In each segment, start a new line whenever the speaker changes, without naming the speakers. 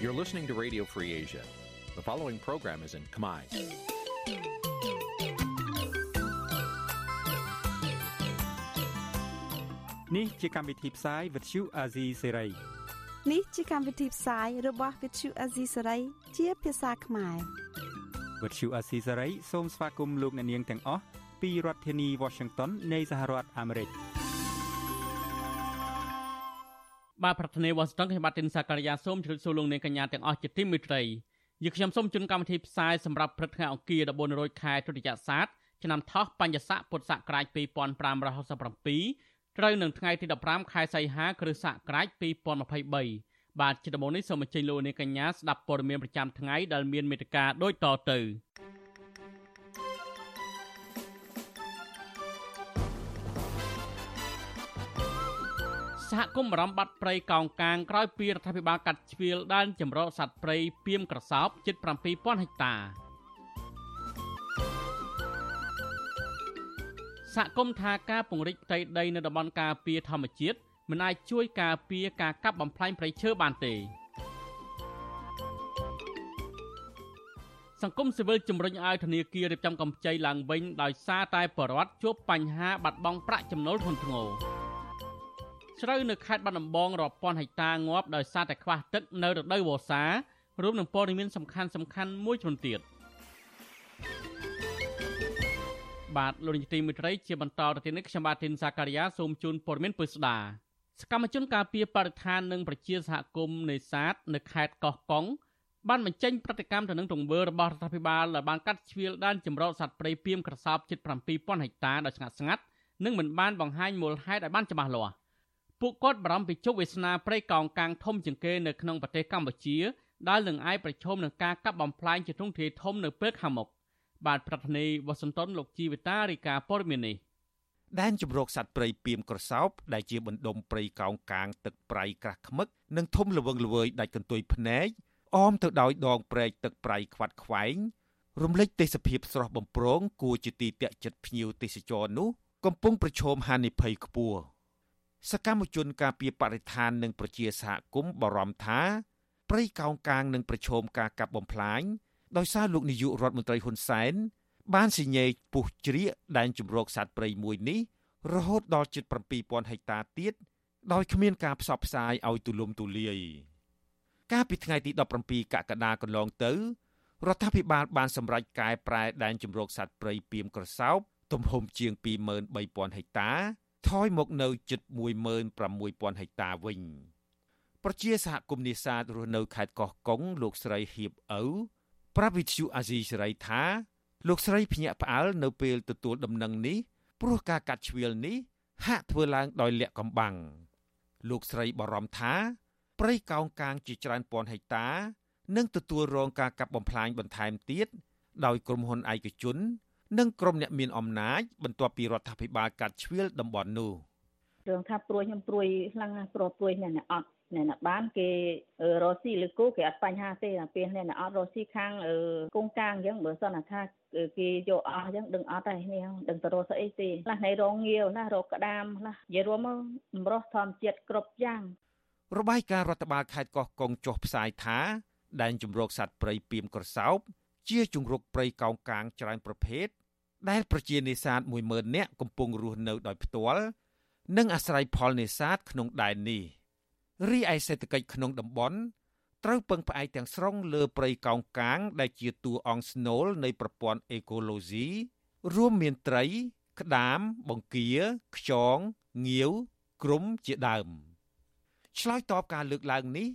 You're listening to Radio Free Asia. The following program is in Khmer.
នេះជាកម្មវិធីផ្សាយ Vuthu Azizi Serai
នេះជាកម្មវិធីផ្សាយរបស់ Vuthu Azizi Serai ជាភាសាខ្មែរ
Vuthu Azizi Serai សូមស្វាគមន៍លោកអ្នកនាងទាំងអស់ពីរដ្ឋធានី Washington នៃសហរដ្ឋអាមេរិក
បាទប្រធានាទីវ៉ាស៊ីនតោនខ្ញុំបាទទីនសាករិយាសូមជម្រាបសួរលោកអ្នកកញ្ញាទាំងអស់ជាទីមេត្រីយើខ្ញុំសូមជូនកម្មវិធីផ្សាយសម្រាប់ព្រឹកថ្ងៃអង្គារ14រោចខែទុតិយស័កឆ្នាំថោះបញ្ញស័កពុទ្ធសករាជ2567ត្រូវនឹងថ្ងៃទី15ខែសីហាគ្រិស្តសករាជ2023បាទជាដំបូងនេះសូមអញ្ជើញលោកអ្នកកញ្ញាស្ដាប់ព័ត៌មានប្រចាំថ្ងៃដែលមានមេត្តាដូចតទៅ សហគមន៍បារម្ភបាត់ព្រៃកោងកាងក្រោយពីរដ្ឋាភិបាលកាត់ជ្រៀលដែនចម្រុះសត្វព្រៃពៀមក្រសោបជិត7000ហិកតាសហគមន៍ថាការពង្រីកផ្ទៃដីនៅតំបន់ការពារធម្មជាតិមិនអាចជួយការពារការកាប់បំផ្លាញព្រៃឈើបានទេសង្គមស៊ីវិលជំរុញឲ្យធនាគាររៀបចំកម្ចីឡើងវិញដោយសារតែបរដ្ឋជួបបញ្ហាបាត់បង់ប្រាក់ចំណូលធ្ងន់ធ្ងរ ជ្រៅនៅខេត្តបាត់ដំបងរាប់ពាន់ហិកតាងាប់ដោយសារតែខ្វះទឹកនៅរដូវវស្សារួមនឹងព័ត៌មានសំខាន់សំខាន់មួយចំនួនទៀតបាទលោកនាយទីមិត្តរីជាបន្តទៅទៀតនេះខ្ញុំបាទធីនសាការីយ៉ាសូមជូនព័ត៌មានពុស្ដាសកម្មជនការពារបរិស្ថាននិងប្រជាសហគមន៍នេសាទនៅខេត្តកោះកុងបានបញ្ចេញប្រតិកម្មទៅនឹងទង្វើរបស់រដ្ឋាភិបាលដែលបានកាត់ជ្រៀលដែនចម្រុះសត្វព្រៃពៀមក្រសោបជិត7000ហិកតាដោយស្ងាត់ស្ងាត់និងមិនបានបង្ហាញមូលហេតុឲ្យបានច្បាស់លាស់ ពួកគាត់បារម្ភពីជោគវាសនាព្រៃកោងកាងធំជាងគេនៅក្នុងប្រទេសកម្ពុជាដែលនឹងអាចប្រឈមនឹងការកាប់បំផ្លាញជាទ្រង់ទ្រាយធំនៅពេលខាងមុខបាទប្រធានីវ៉ាស៊ីនតោនលោកជីវិតារីកាព័រមាននេះ
ដែនជំរកសត្វព្រៃពៀមក្រសោបដែលជាបណ្ដុំព្រៃកោងកាងទឹកប្រៃក្រាស់ខ្មឹកនិងធំល្វឹងល្វើយដាច់កន្ទុយភ្នែកអមទៅដោយដងព្រែកទឹកប្រៃខ្វាត់ខ្វែងរំលេចទេសភាពស្រស់បំព្រងគួរជាទីតាក់ចិត្តភ្ញៀវទេសចរនោះកំពុងប្រឈមហានិភ័យខ្ពស់ សកម្មជនការពារបរិស្ថាននិងប្រជាសហគមន៍បារម្ភថាព្រៃកោងកាងនឹងប្រឈមការកាប់បំផ្លាញដោយសារលោកនាយករដ្ឋមន្ត្រីហ៊ុនសែនបានសញ្ញេពុះជ្រៀកដែនជំរកសត្វព្រៃមួយនេះរហូតដល់ជិត7000ហិកតាទៀតដោយគ្មានការផ្សព្វផ្សាយឲ្យទូលំទូលាយកាលពីថ្ងៃទី17កក្កដាកន្លងទៅរដ្ឋាភិបាលបានសម្រេចកែប្រែដែនជំរកសត្វព្រៃពៀមក្រសោបទំហំជាង23000ហិកតា ថយមកនៅជិត16000ហិកតាវិញប្រជាសហគមន៍នេសាទរស់នៅខេត្តកោះកុងលោកស្រីហៀបអ៊ូប្រាប់វិទ្យុអាស៊ីសេរីថាលោកស្រីភ្ញាក់ផ្អើលនៅពេលទទួលដំណឹងនេះព្រោះការកាត់ជ្រៀលនេះហាក់ធ្វើឡើងដោយលាក់កំបាំងលោកស្រីបារម្ភថាព្រៃកោងកាងជាច្រើនពាន់ហិកតានឹងទទួលរងការកាប់បំផ្លាញបន្ថែមទៀតដោយក្រុមហ៊ុនឯកជន និងក្រុមអ្នកមានអំណាចបន្ទាប់ពីរដ្ឋាភិបាលកាត់ជ្រៀលតំបន់នោះ
រឿងថាព្រួយខ្ញុំព្រួយខ្លាំងណាស់ព្រោះព្រួយអ្នកអត់អ្នកណាបានគេរស់ស៊ីឬគូគេអត់បញ្ហាទេតែពេលអ្នកណាអត់រស់ស៊ីខាងគង់កាងអញ្ចឹងបើសិនថាគេយកអស់អញ្ចឹងដឹងអត់ទេនេះដឹងទៅរស់ស្អីទេខ្លះនៃរងងាវណារកក្តាមខ្លះនិយាយរួមមកចម្រោះធម្មជាតិគ្រប់យ៉ាង
របាយការណ៍រដ្ឋបាលខេត្តកោះកុងចុះផ្សាយថាដែនជំរកសត្វព្រៃពៀមក្រសោបជាជំរកព្រៃកោងកាងច្រើនប្រភេទ ដែលប្រជានេសាទ10000នាក់កំពុងរស់នៅដោយផ្ទាល់និងអាស្រ័យផលនេសាទក្នុងដែននេះ។រីឯសេដ្ឋកិច្ចក្នុងតំបន់ត្រូវពឹងផ្អែកទាំងស្រុងលើព្រៃកោងកាង ដែលជាតួអង្គស្នូលនៃប្រព័ន្ធអេកូឡូស៊ីរួមមានត្រី ក្តាម បង្គាខ្យងងាវគ្រំជាដើមឆ្លើយតបការលើកឡើងនេះ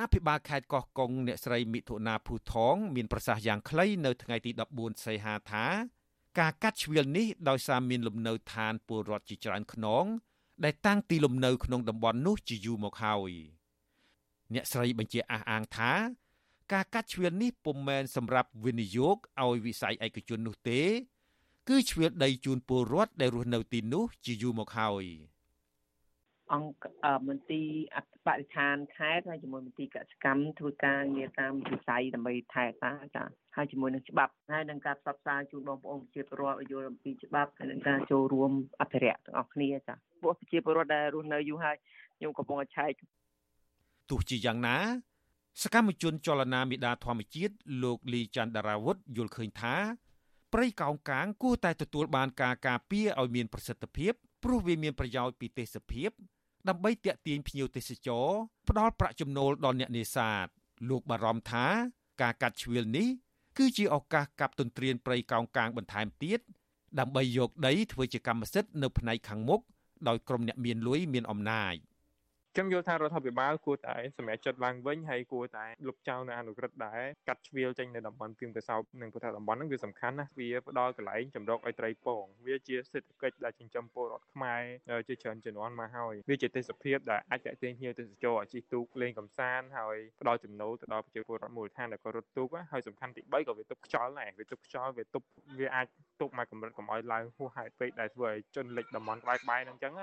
អភិបាលខេត្តកោះកុងអ្នកស្រីមិថុនាភូថងមានប្រសាសន៍យ៉ាងខ្លីនៅថ្ងៃទី14សីហាថា ការកាត់ជ្រៀលនេះដោយសារមានលំនៅឋានពលរដ្ឋជាច្រើនខ្នង ដែលតាំងទីលំនៅក្នុងតំបន់នោះជាយូរមកហើយអ្នកស្រីបញ្ជាក់អះអាងថា ការកាត់ជ្រៀលនេះពុំមែនសម្រាប់វិនិយោគឲ្យវិស័យឯកជននោះទេ គឺជ្រៀលដីជូនពលរដ្ឋដែលរស់នៅទីនោះជាយូរមកហើយ
អង្គមន្ទីរបរិស្ថានខេត្តហើយជាមួយមន្ទីរកសិកម្មធ្វើការងារតាមវិស័យដើម្បីថែតាចា ហើយជាមួយនឹងច្បាប់ហើយនឹងការផ្សព្វផ្សាយជូនបងប្អូនប្រជាពលរដ្ឋឲ្យយល់អំពីច្បាប់ហើយនឹងការចូលរួមអភិរក្សទាំងអស់គ្នាចាពួកប្រជាពលរដ្ឋដែលរស់នៅយូរហើយខ្ញុំកំពុងតែឆែក
ទោះជាយ៉ាងណា សកម្មជនចលនាមេដាធម្មជាតិលោកលីច័ន្ទដារាវុធយល់ឃើញថាព្រៃកោងកាងគួរតែទទួលបានការការពារឲ្យមានប្រសិទ្ធភាពព្រោះវាមានប្រយោជន៍ពីទេសភាព ដើម្បីទាក់ទាញភ្ញៀវទេសចរផ្ដល់ប្រាក់ចំណូលដល់អ្នកនេសាទលោកបារម្ភថាការកាត់ជ្រៀលនេះ គឺជាឱកាសកាប់ទន្ទ្រានព្រៃកោងកាងបន្ថែមទៀតដើម្បីយកដីធ្វើជាកម្មសិទ្ធិនៅផ្នែកខាងមុខដោយក្រុមអ្នកមានលុយមានអំណាច
ខ្ញុំយល់ថារដ្ឋាភិបាលគួរតែសម្រេចចិត្តឡើងវិញហើយគួរតែលុបចោលនៅអនុក្រឹត្យដែរកាត់ជ្រៀលចេញនៅតំបន់ពីមកសោបនិងពុទ្ធតំបន់ហ្នឹងវាសំខាន់ណាស់វាផ្ដល់កន្លែងចម្រោកឲ្យត្រីពងវាជាសេដ្ឋកិច្ចដែលចិញ្ចឹមពលរដ្ឋខ្មែរជាច្រើនជំនាន់មកហើយវាជាទេសភាពដែលអាចទាក់ទាញភ្ញៀវទេសចរឲ្យជិះទូកលេងកម្សាន្តហើយផ្ដល់ចំណូលទៅដល់ប្រជាពលរដ្ឋមូលដ្ឋានដែលក៏រត់ទូកហើយសំខាន់ទី3ក៏វាទប់ខ្យល់ដែរវាទប់ខ្យល់វាទប់វាអាចទប់មកកម្រិតកុំឲ្យឡើងហួសហេតុពេកដែលធ្វើឲ្យជនលិចតំបន់ក្បែរៗហ្នឹងអញ្ចឹង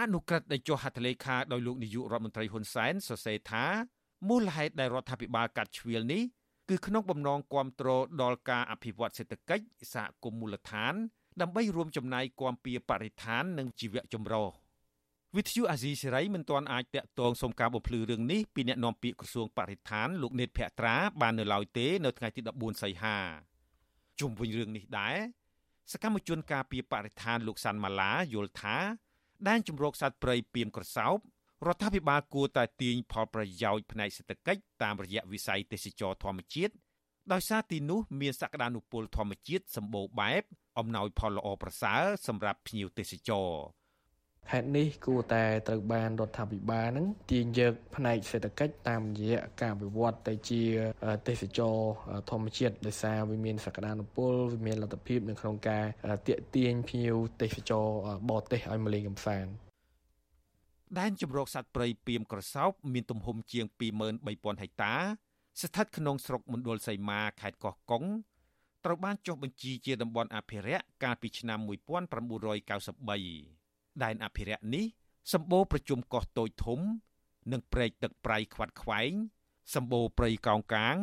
អនុក្រឹត្យដែលចុះហត្ថលេខាដោយលោកនាយករដ្ឋមន្ត្រីហ៊ុនសែនសរសេរថាមូលហេតុដែលរដ្ឋាភិបាលកាត់ជ្រៀលនេះគឺក្នុងបំណងគ្រប់គ្រងដល់ការអភិវឌ្ឍសេដ្ឋកិច្ចសហគមន៍មូលដ្ឋាន ដើម្បីរួមចំណាយគាំពៀបរិស្ថាននិងជីវៈចម្រុះវិទ្យុអាស៊ីសេរីមិនទាន់អាចតាក់ទងសុំការបំភ្លឺរឿងនេះពីអ្នកនាំពាក្យក្រសួងបរិស្ថានលោកនេតភក្ត្រាបាននៅឡើយទេនៅថ្ងៃទី14សីហាជុំវិញរឿងនេះដែរសកម្មជនការពារបរិស្ថានលោកសាន់ម៉ាឡាយល់ថា ដែនជម្រកសត្វព្រៃពីមក្រសោបរដ្ឋាភិបាលគួរតែទាញផលប្រយោជន៍ផ្នែកសេដ្ឋកិច្ចតាមរយៈវិស័យទេសចរធម្មជាតិដោយសារទីនោះមានសក្តានុពលធម្មជាតិសម្បូរបែបអំណោយផលល្អប្រសើរសម្រាប់ភ្ញៀវទេសចរ
ហេតុនេះគួរតែត្រូវបានរដ្ឋាភិបាលនឹងទាញយកផ្នែកសេដ្ឋកិច្ចតាមរយៈការវិវត្តទៅជាទេសចរធម្មជាតិដោយសារវាមានសក្តានុពលវាមានលទ្ធភាពនៅក្នុងការទាក់ទាញភ្ញៀវទេសចរបរទេសឲ្យមកលេងកម្សាន្ត
ដែនជម្រកសត្វព្រៃពីមក្រសោបមានទំហំជាង23000ហិកតា ស្ថិតក្នុងស្រុកមណ្ឌលសីមាខេត្តកោះកុងត្រូវបានចុះបញ្ជីជាតំបន់អភិរក្សកាលពីឆ្នាំ1993 ដែនអភិរក្សនេះសម្បូរប្រជុំកោះតូចធំ និងព្រែកទឹកប្រៃខ្វាត់ខ្វែងសម្បូរព្រៃកោងកាង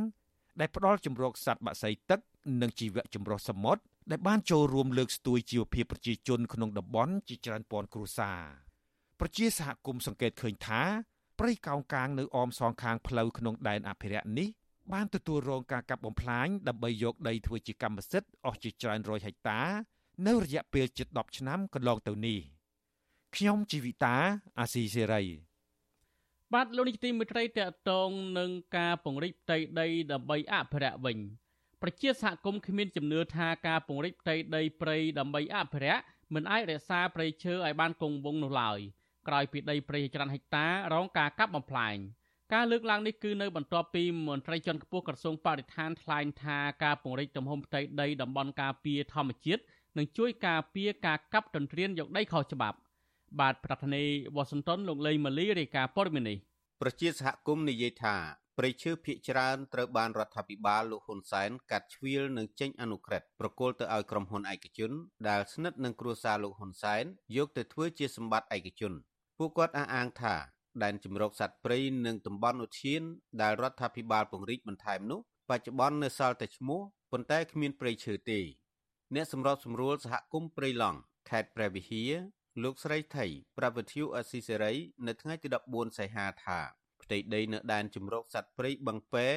ដែលផ្ដល់ជំរកសត្វបក្សីទឹក និងជីវៈចម្រុះសមុទ្រដែលបានចូលរួមលើកស្ទួយជីវភាពប្រជាជនក្នុងតំបន់ជាច្រើនពាន់គ្រួសារប្រជាសហគមន៍សង្កេតឃើញថាព្រៃកោងកាងនៅអមសងខាងផ្លូវក្នុងដែនអភិរក្សនេះបានទទួលរងការកាប់បំផ្លាញដើម្បីយកដីធ្វើជាកម្មសិទ្ធិអស់ជាច្រើនរយហិកតា នៅរយៈពេលជិត10ឆ្នាំកន្លងទៅនេះ។ ខ្ញុំជីវិតាអាស៊ីសេរី
បាទលោកនាយកទីមេត្រីតកតងនឹងការពង្រីកផ្ទៃដីដើម្បីអភិរក្សវិញប្រជាសហគមន៍គ្មានជំនឿថាការពង្រីកផ្ទៃដីព្រៃដើម្បីអភិរក្សមិនអាចរក្សាព្រៃឈើឲ្យបានគង់វង្សនោះឡើយក្រោយពីដីព្រៃច្រើនហិកតារងការកាប់បំផ្លាញការលើកឡើងនេះគឺនៅបន្ទាប់ពីមន្ត្រីជាន់ខ្ពស់ក្រសួងបរិស្ថានថ្លែងថាការពង្រីកទំហំផ្ទៃដីតំបន់ការពារធម្មជាតិនឹងជួយការពារការកាប់ទន្ទ្រានយកដីខុសច្បាប់ បាទប្រធានាធិបតីវ៉ាស៊ីនតោនលោកលេីម៉ាលីរាយការណ៍ព័ត៌មាននេះ
ប្រជាសហគមន៍និយាយថាព្រៃឈើភាគច្រើនត្រូវបានរដ្ឋាភិបាលលោកហ៊ុនសែនកាត់ជ្រៀលនិងចេញអនុក្រឹត្យប្រគល់ទៅឲ្យក្រុមហ៊ុនឯកជនដែលស្និទ្ធនឹងគ្រួសារលោកហ៊ុនសែនយកទៅធ្វើជាសម្បត្តិឯកជនពួកគាត់អះអាងថាដែនជំរកសត្វព្រៃនិងតំបន់ឧទ្យានដែលរដ្ឋាភិបាលពង្រីកបន្ថែមនោះបច្ចុប្បន្ននៅសល់តែឈ្មោះប៉ុន្តែគ្មានព្រៃឈើទេអ្នកសម្របសម្រួលសហគមន៍ព្រៃឡង់ខេត្តព្រះវិហារ លោកស្រីថៃប្រាប់វិទ្យុអស៊ីសេរីនៅថ្ងៃទី14សីហាថាផ្ទៃដីនៅដែនជំរកសត្វព្រៃបឹងពែ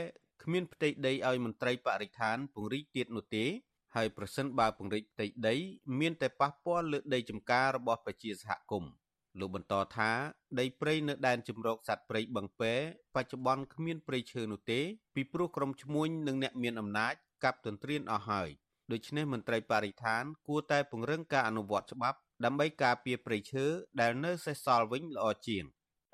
គ្មានផ្ទៃដីឲ្យមន្ត្រីបរិស្ថានពង្រីកទៀតនោះទេហើយប្រសិនបើពង្រីកផ្ទៃដីមានតែប៉ះពាល់លើដីចម្ការរបស់ប្រជាសហគមន៍លោកបន្តថាដីព្រៃនៅដែនជំរកសត្វព្រៃបឹងពែបច្ចុប្បន្នគ្មានព្រៃឈើនោះទេពីព្រោះក្រុមឈ្មួញនិងអ្នកមានអំណាចកាប់ទន្ទ្រានអស់ហើយ ដូច្នេះមន្ត្រីបរិស្ថាន គួរតែពង្រឹងការអនុវត្តច្បាប់ដើម្បីការពារព្រៃឈើដែលនៅសេសសល់វិញល្អជាង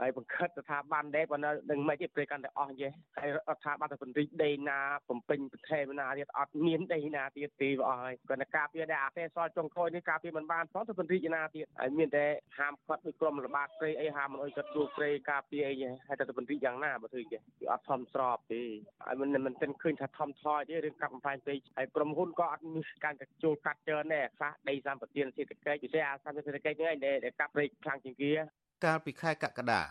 ហើយបង្ខិតស្ថាប័នដែរប៉ុន្តែនឹងមិនទេព្រៃកាន់តែអស់ចេះហើយរដ្ឋាភិបាលទៅពន្រិចដីណាបំពេញប្រទេសណាទៀតអត់មានដីណាទៀតទេអស់ហើយគាត់តែការពារតែអាទេសសល់ចុងក្រោយនេះការពារមិនបានផងទៅពន្រិចណាទៀតហើយមានតែហាមគាត់ដូចក្រុមរបបព្រៃអីហាមមិនអុយគាត់ជួព្រៃការពារអីហើយតែពន្រិចយ៉ាងណាបើធ្វើចេះគឺអត់ធំស្របទេហើយមិនមិនទាន់ឃើញថាធំថយទេរឿងកាប់បំផ្លាញព្រៃហើយក្រុមហ៊ុនក៏អត់មានការចូលកាត់ច្រើនដែរខ្លះដីសម្បត្តិសេដ្ឋកិច្ចពិសេសអាសម្បត្តិសេដ្ឋកិច្ចហ្នឹងឯងដែលកាប់ព្រៃខ្លាំងជាងគេ
កាលពីខែកក្កដារ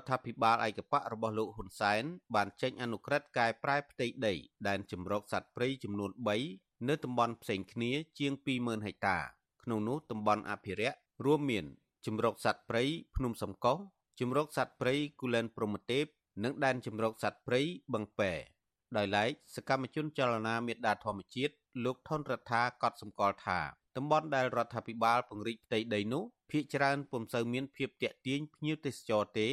ដ្ឋាភិបាលឯកបៈរបស់លោកហ៊ុនសែនបានចេញអនុក្រឹត្យកែប្រែផ្ទៃដីដែនជម្រកសត្វព្រៃចំនួន3នៅតំបន់ផ្សេងគ្នាជាង20000ហិកតាក្នុងនោះតំបន់អភិរក្សរួមមានជម្រកសត្វព្រៃភ្នំសំកុសជម្រកសត្វព្រៃគូលែនព្រហ្មទេពនិងដែនជម្រកសត្វព្រៃបឹងពែដោយឡែកសកម្មជនចលនាមេដាធម្មជាតិលោកថនរដ្ឋាកត់សម្គាល់ថា តំបន់ដែលរដ្ឋាភិបាលពង្រីកផ្ទៃដីនោះភាគច្រើនពុំសូវមានភាពទាក់ទាញភ្ញៀវទេសចរទេ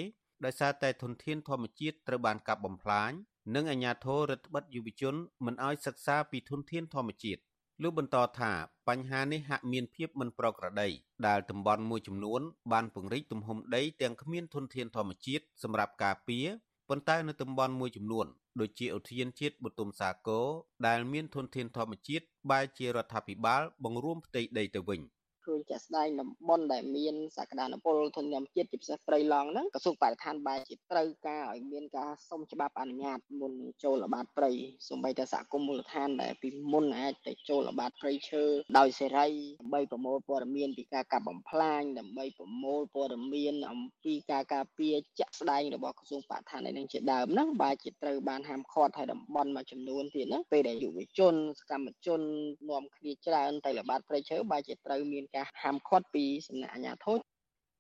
ដោយសារតែធនធានធម្មជាតិត្រូវបានកាប់បំផ្លាញនិងអាជ្ញាធររដ្ឋបិទយុវជនមិនអោយសិក្សាពីធនធានធម្មជាតិលោកបន្តថាបញ្ហានេះហាក់មានភាពមិនប្រក្រតីដែលតំបន់មួយចំនួន បានពង្រីកទំហំដីទាំងគ្មានធនធានធម្មជាតិសម្រាប់ការពារប៉ុន្តែនៅតំបន់មួយចំនួន ដូចជាឧទ្យានជាតិបទុមសាគរដែលមានធនធានធម្មជាតិបែរជារដ្ឋាភិបាលបង្រួមផ្ទៃដីទៅវិញ។
ឃើញជាក់ស្ដែងតំបន់ដែលមានសក្តានុពលធនធានជាតិជាពិសេសព្រៃឡង់ហ្នឹងក្រសួងបរិស្ថានបែរជាត្រូវការឲ្យមានការសុំច្បាប់អនុញ្ញាតមុនចូលល្បាតព្រៃសូម្បីតែសហគមន៍មូលដ្ឋានដែលពីមុនអាចទៅចូលល្បាតព្រៃឈើដោយសេរីដើម្បីប្រមូលព័ត៌មានពីការកាប់បំផ្លាញដើម្បីប្រមូលព័ត៌មានអំពីការការពារជាក់ស្ដែងរបស់ក្រសួងបរិស្ថានឯនឹងជាដើមហ្នឹងបែរជាត្រូវបានហាមឃាត់ឲ្យតំបន់មួយចំនួនទៀតណាពេលដែលយុវជនសកម្មជននាំគ្នាច្រើនទៅល្បាតព្រៃឈើបែរជាត្រូវមានការហាមឃាត់ពីសំណាក់អាជ្ញាធរ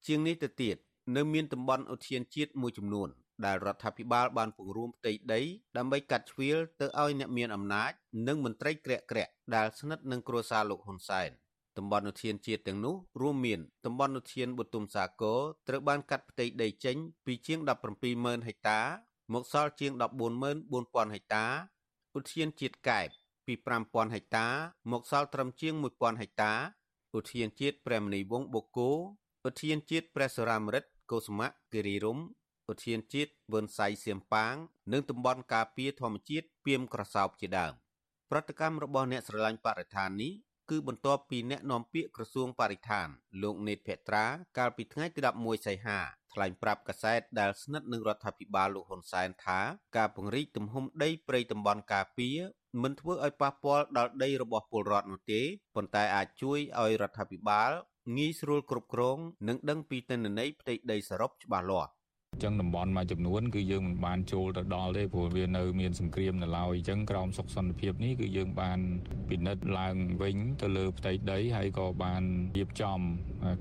ជាងនេះទៅទៀតនៅមានតំបន់ឧទ្យានជាតិមួយចំនួន ដែលរដ្ឋាភិបាលបានពង្រួមផ្ទៃដីដើម្បីកាត់ជ្រៀលទៅឲ្យអ្នកមានអំណាចនិងមន្ត្រីក្រាក់ក្រាក់ដែលស្និទ្ធនឹងគ្រួសារលោកហ៊ុនសែនតំបន់ឧទ្យានជាតិទាំងនោះរួមមានតំបន់ឧទ្យានបុទុមសាគរត្រូវបានកាត់ផ្ទៃដីចេញពីជាង170,000ហិកតាមកសល់ជាង144,000ហិកតាឧទ្យានជាតិកែបពី5,000ហិកតាមកសល់ត្រឹមជាង1,000ហិកតា ឧទ្យានជាតិព្រះមនីវងបូកគោឧទ្យានជាតិព្រះសរាមរិទ្ធកុសមៈគិរីរំឧទ្យានជាតិវឿនសៃសៀមប៉ាង និងតំបន់ការពារធម្មជាតិពីមក្រសោបជាដើមប្រតិកម្មរបស់អ្នកស្រឡាញ់បរិស្ថាននេះគឺបន្ទាប់ពីអ្នកនាំពាក្យក្រសួងបរិស្ថាន លោកនេតភត្រាកាលពីថ្ងៃទី11សីហាថ្លែងប្រាប់កាសែតដែលស្និទ្ធនឹងរដ្ឋាភិបាលលោកហ៊ុនសែនថាការពង្រីកទំហំដីព្រៃតំបន់ការពារ មិនធ្វើឲ្យប៉ះពាល់ដល់ដីរបស់ពលរដ្ឋនោះទេប៉ុន្តែអាចជួយឲ្យរដ្ឋាភិបាលងាយស្រួលគ្រប់គ្រង និងដឹងពីទិន្នន័យផ្ទៃដីសរុបច្បាស់លាស់
ចឹងតំបន់មួយចំនួនគឺយើងមិនបានចូលទៅដល់ទេព្រោះវានៅមានសង្គ្រាមនៅឡើយអញ្ចឹងក្រោមសុខសន្តិភាពនេះគឺយើងបានពិនិត្យឡើងវិញទៅលើផ្ទៃដីហើយក៏បានរៀបចំ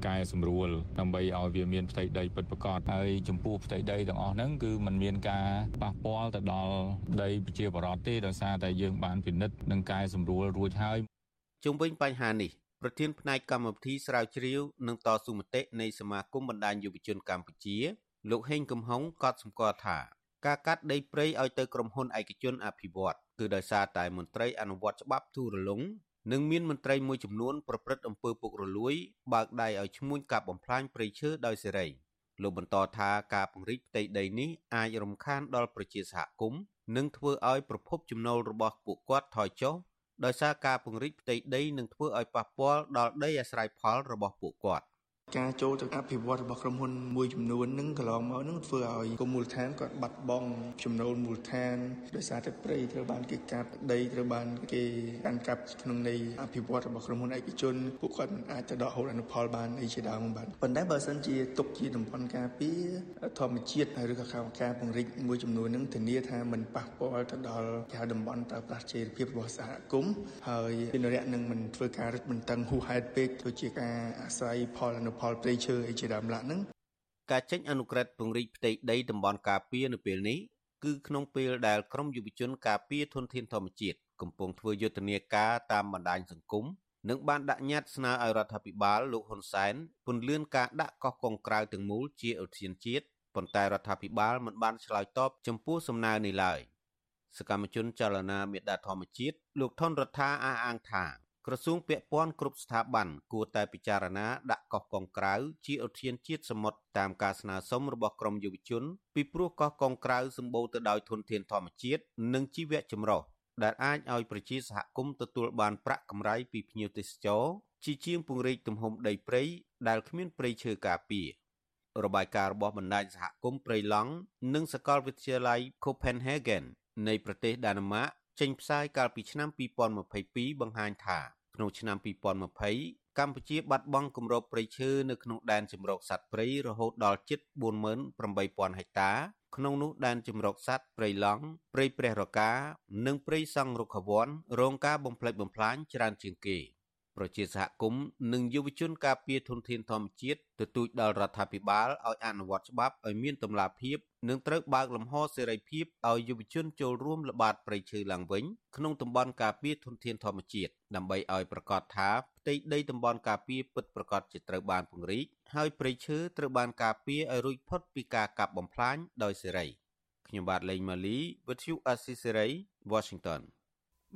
កែសម្រួលដើម្បីឲ្យវាមានផ្ទៃដីពិតប្រាកដហើយចំពោះផ្ទៃដីទាំងអស់ហ្នឹងគឺมันមានការប៉ះពាល់ទៅដល់ដីប្រជាពលរដ្ឋទេដោយសារតែយើងបានពិនិត្យនិងកែសម្រួលរួចហើយ
ជុំវិញបញ្ហានេះប្រធានផ្នែកកម្មវិធីស្រាវជ្រាវនិងតស៊ូមតិនៃសមាគមបណ្ដាញយុវជនកម្ពុជា លោកហេងកំហុងក៏សម្គាល់ថាការកាត់ដីព្រៃឲ្យទៅក្រុមហ៊ុនឯកជនអភិវឌ្ឍគឺដោយសារតែមន្ត្រីអនុវត្តច្បាប់ទូរលុងនិងមានមន្ត្រីមួយចំនួនប្រព្រឹត្តអំពើពុករលួយបើកដៃឲ្យឈ្មួញកាប់បំផ្លាញព្រៃឈើដោយសេរីលោកបន្តថាការពង្រីកផ្ទៃដីនេះអាចរំខានដល់ប្រជាសហគមន៍និងធ្វើឲ្យប្រភពចំណូលរបស់ពួកគាត់ថយចុះដោយសារការពង្រីកផ្ទៃដីនឹងធ្វើឲ្យប៉ះពាល់ដល់ដីអាស្រ័យផលរបស់ពួកគាត់
ការចូលទៅអភិវឌ្ឍរបស់ក្រុមហ៊ុនមួយចំនួនហ្នឹងកន្លងមកហ្នឹងធ្វើឲ្យគុំមូលដ្ឋានគាត់បាត់បង់ចំណូលមូលដ្ឋានដោយសារតែព្រៃត្រូវបានគេកាប់ដីត្រូវបានគេកាន់កាប់ក្នុងន័យអភិវឌ្ឍរបស់ក្រុមហ៊ុនឯកជនពួកគាត់មិនអាចទៅដកហូតអនុផលបានអីជាដើមបាទប៉ុន្តែបើសិនជាទុកជាតំបន់ការពារធម្មជាតិឬក៏ការពង្រីកមួយចំនួនហ្នឹងធានាថាមិនប៉ះពាល់ទៅដល់គេហៅតំបន់ប្រើប្រាស់ជីវភាពរបស់សហគមន៍ហើយជនរៈនឹងមិនធ្វើការរឹតបន្តឹងហួសហេតុពេកដូចជាការអាស្រ័យផលអនុផលព្រៃឈើអីជាដើមឡាក់ហ្នឹង
ការចេញអនុក្រឹត្យពង្រីកផ្ទៃដីតំបន់ការពារនៅពេលនេះគឺក្នុងពេលដែលក្រមយុវជនការពារធនធានធម្មជាតិកំពុងធ្វើយុទ្ធនាការតាមបណ្ដាញសង្គមនិងបានដាក់ញត្តិស្នើឲ្យរដ្ឋាភិបាលលោកហ៊ុនសែនពន្យាការដាក់កោះកុងក្រៅទាំងមូលជាឧទ្យានជាតិប៉ុន្តែរដ្ឋាភិបាលមិនបានឆ្លើយតបចំពោះសំណើនេះឡើយសកម្មជនចលនាមេដាធម្មជាតិលោកថនរដ្ឋាអះអាងថា ក្រសួងពាក់ព័ន្ធគ្រប់ស្ថាប័នគួរតែពិចារណាដាក់កោះកុងក្រៅជាឧទ្យានជាតិសមុទ្រតាមការស្នើសុំរបស់ក្រមយុវជនពីព្រោះកោះកុងក្រៅសម្បូរទៅដោយធនធានធម្មជាតិនិងជីវៈចម្រុះដែលអាចឲ្យប្រជាសហគមន៍ទទួលបានប្រាក់កម្រៃពីភ្ញៀវទេសចរជាជាងពង្រីកទំហំដីព្រៃដែលគ្មានព្រៃឈើការពាររបាយការណ៍របស់បណ្ដាញសហគមន៍ព្រៃឡង់និងសាកលវិទ្យាល័យ Copenhagen នៃប្រទេសដាណឺម៉ាក ចេញផ្សាយកាលពីឆ្នាំ2022បង្ហាញថាក្នុងឆ្នាំ2020កម្ពុជាបាត់បង់គម្របព្រៃឈើនៅក្នុងដែនជម្រកសត្វព្រៃរហូតដល់ជិត48000ហិកតា ក្នុងនោះដែនជម្រកសត្វព្រៃឡង់ព្រៃព្រះរកា និងព្រៃសង់រុក្ខវ័នរងការបំផ្លិចបំផ្លាញច្រើនជាងគេ ប្រជាសហគមន៍និងយុវជនការពារធនធានធម្មជាតិទទូចដល់រដ្ឋាភិបាលឲ្យអនុវត្តច្បាប់ឲ្យមានតម្លាភាពនិងត្រូវបើកលំហសេរីភាពឲ្យយុវជនចូលរួមល្បាតព្រៃឈើឡើងវិញក្នុងតំបន់ការពារធនធានធម្មជាតិដើម្បីឲ្យប្រកាសថាផ្ទៃដីតំបន់ការពារពិតប្រាកដជាត្រូវបានពង្រីកហើយព្រៃឈើត្រូវបានការពារឲ្យរួចផុតពីការកាប់បំផ្លាញដោយសេរីខ្ញុំបាទលេងម៉ាលីវិទ្យុអេស៊ីសេរី Washington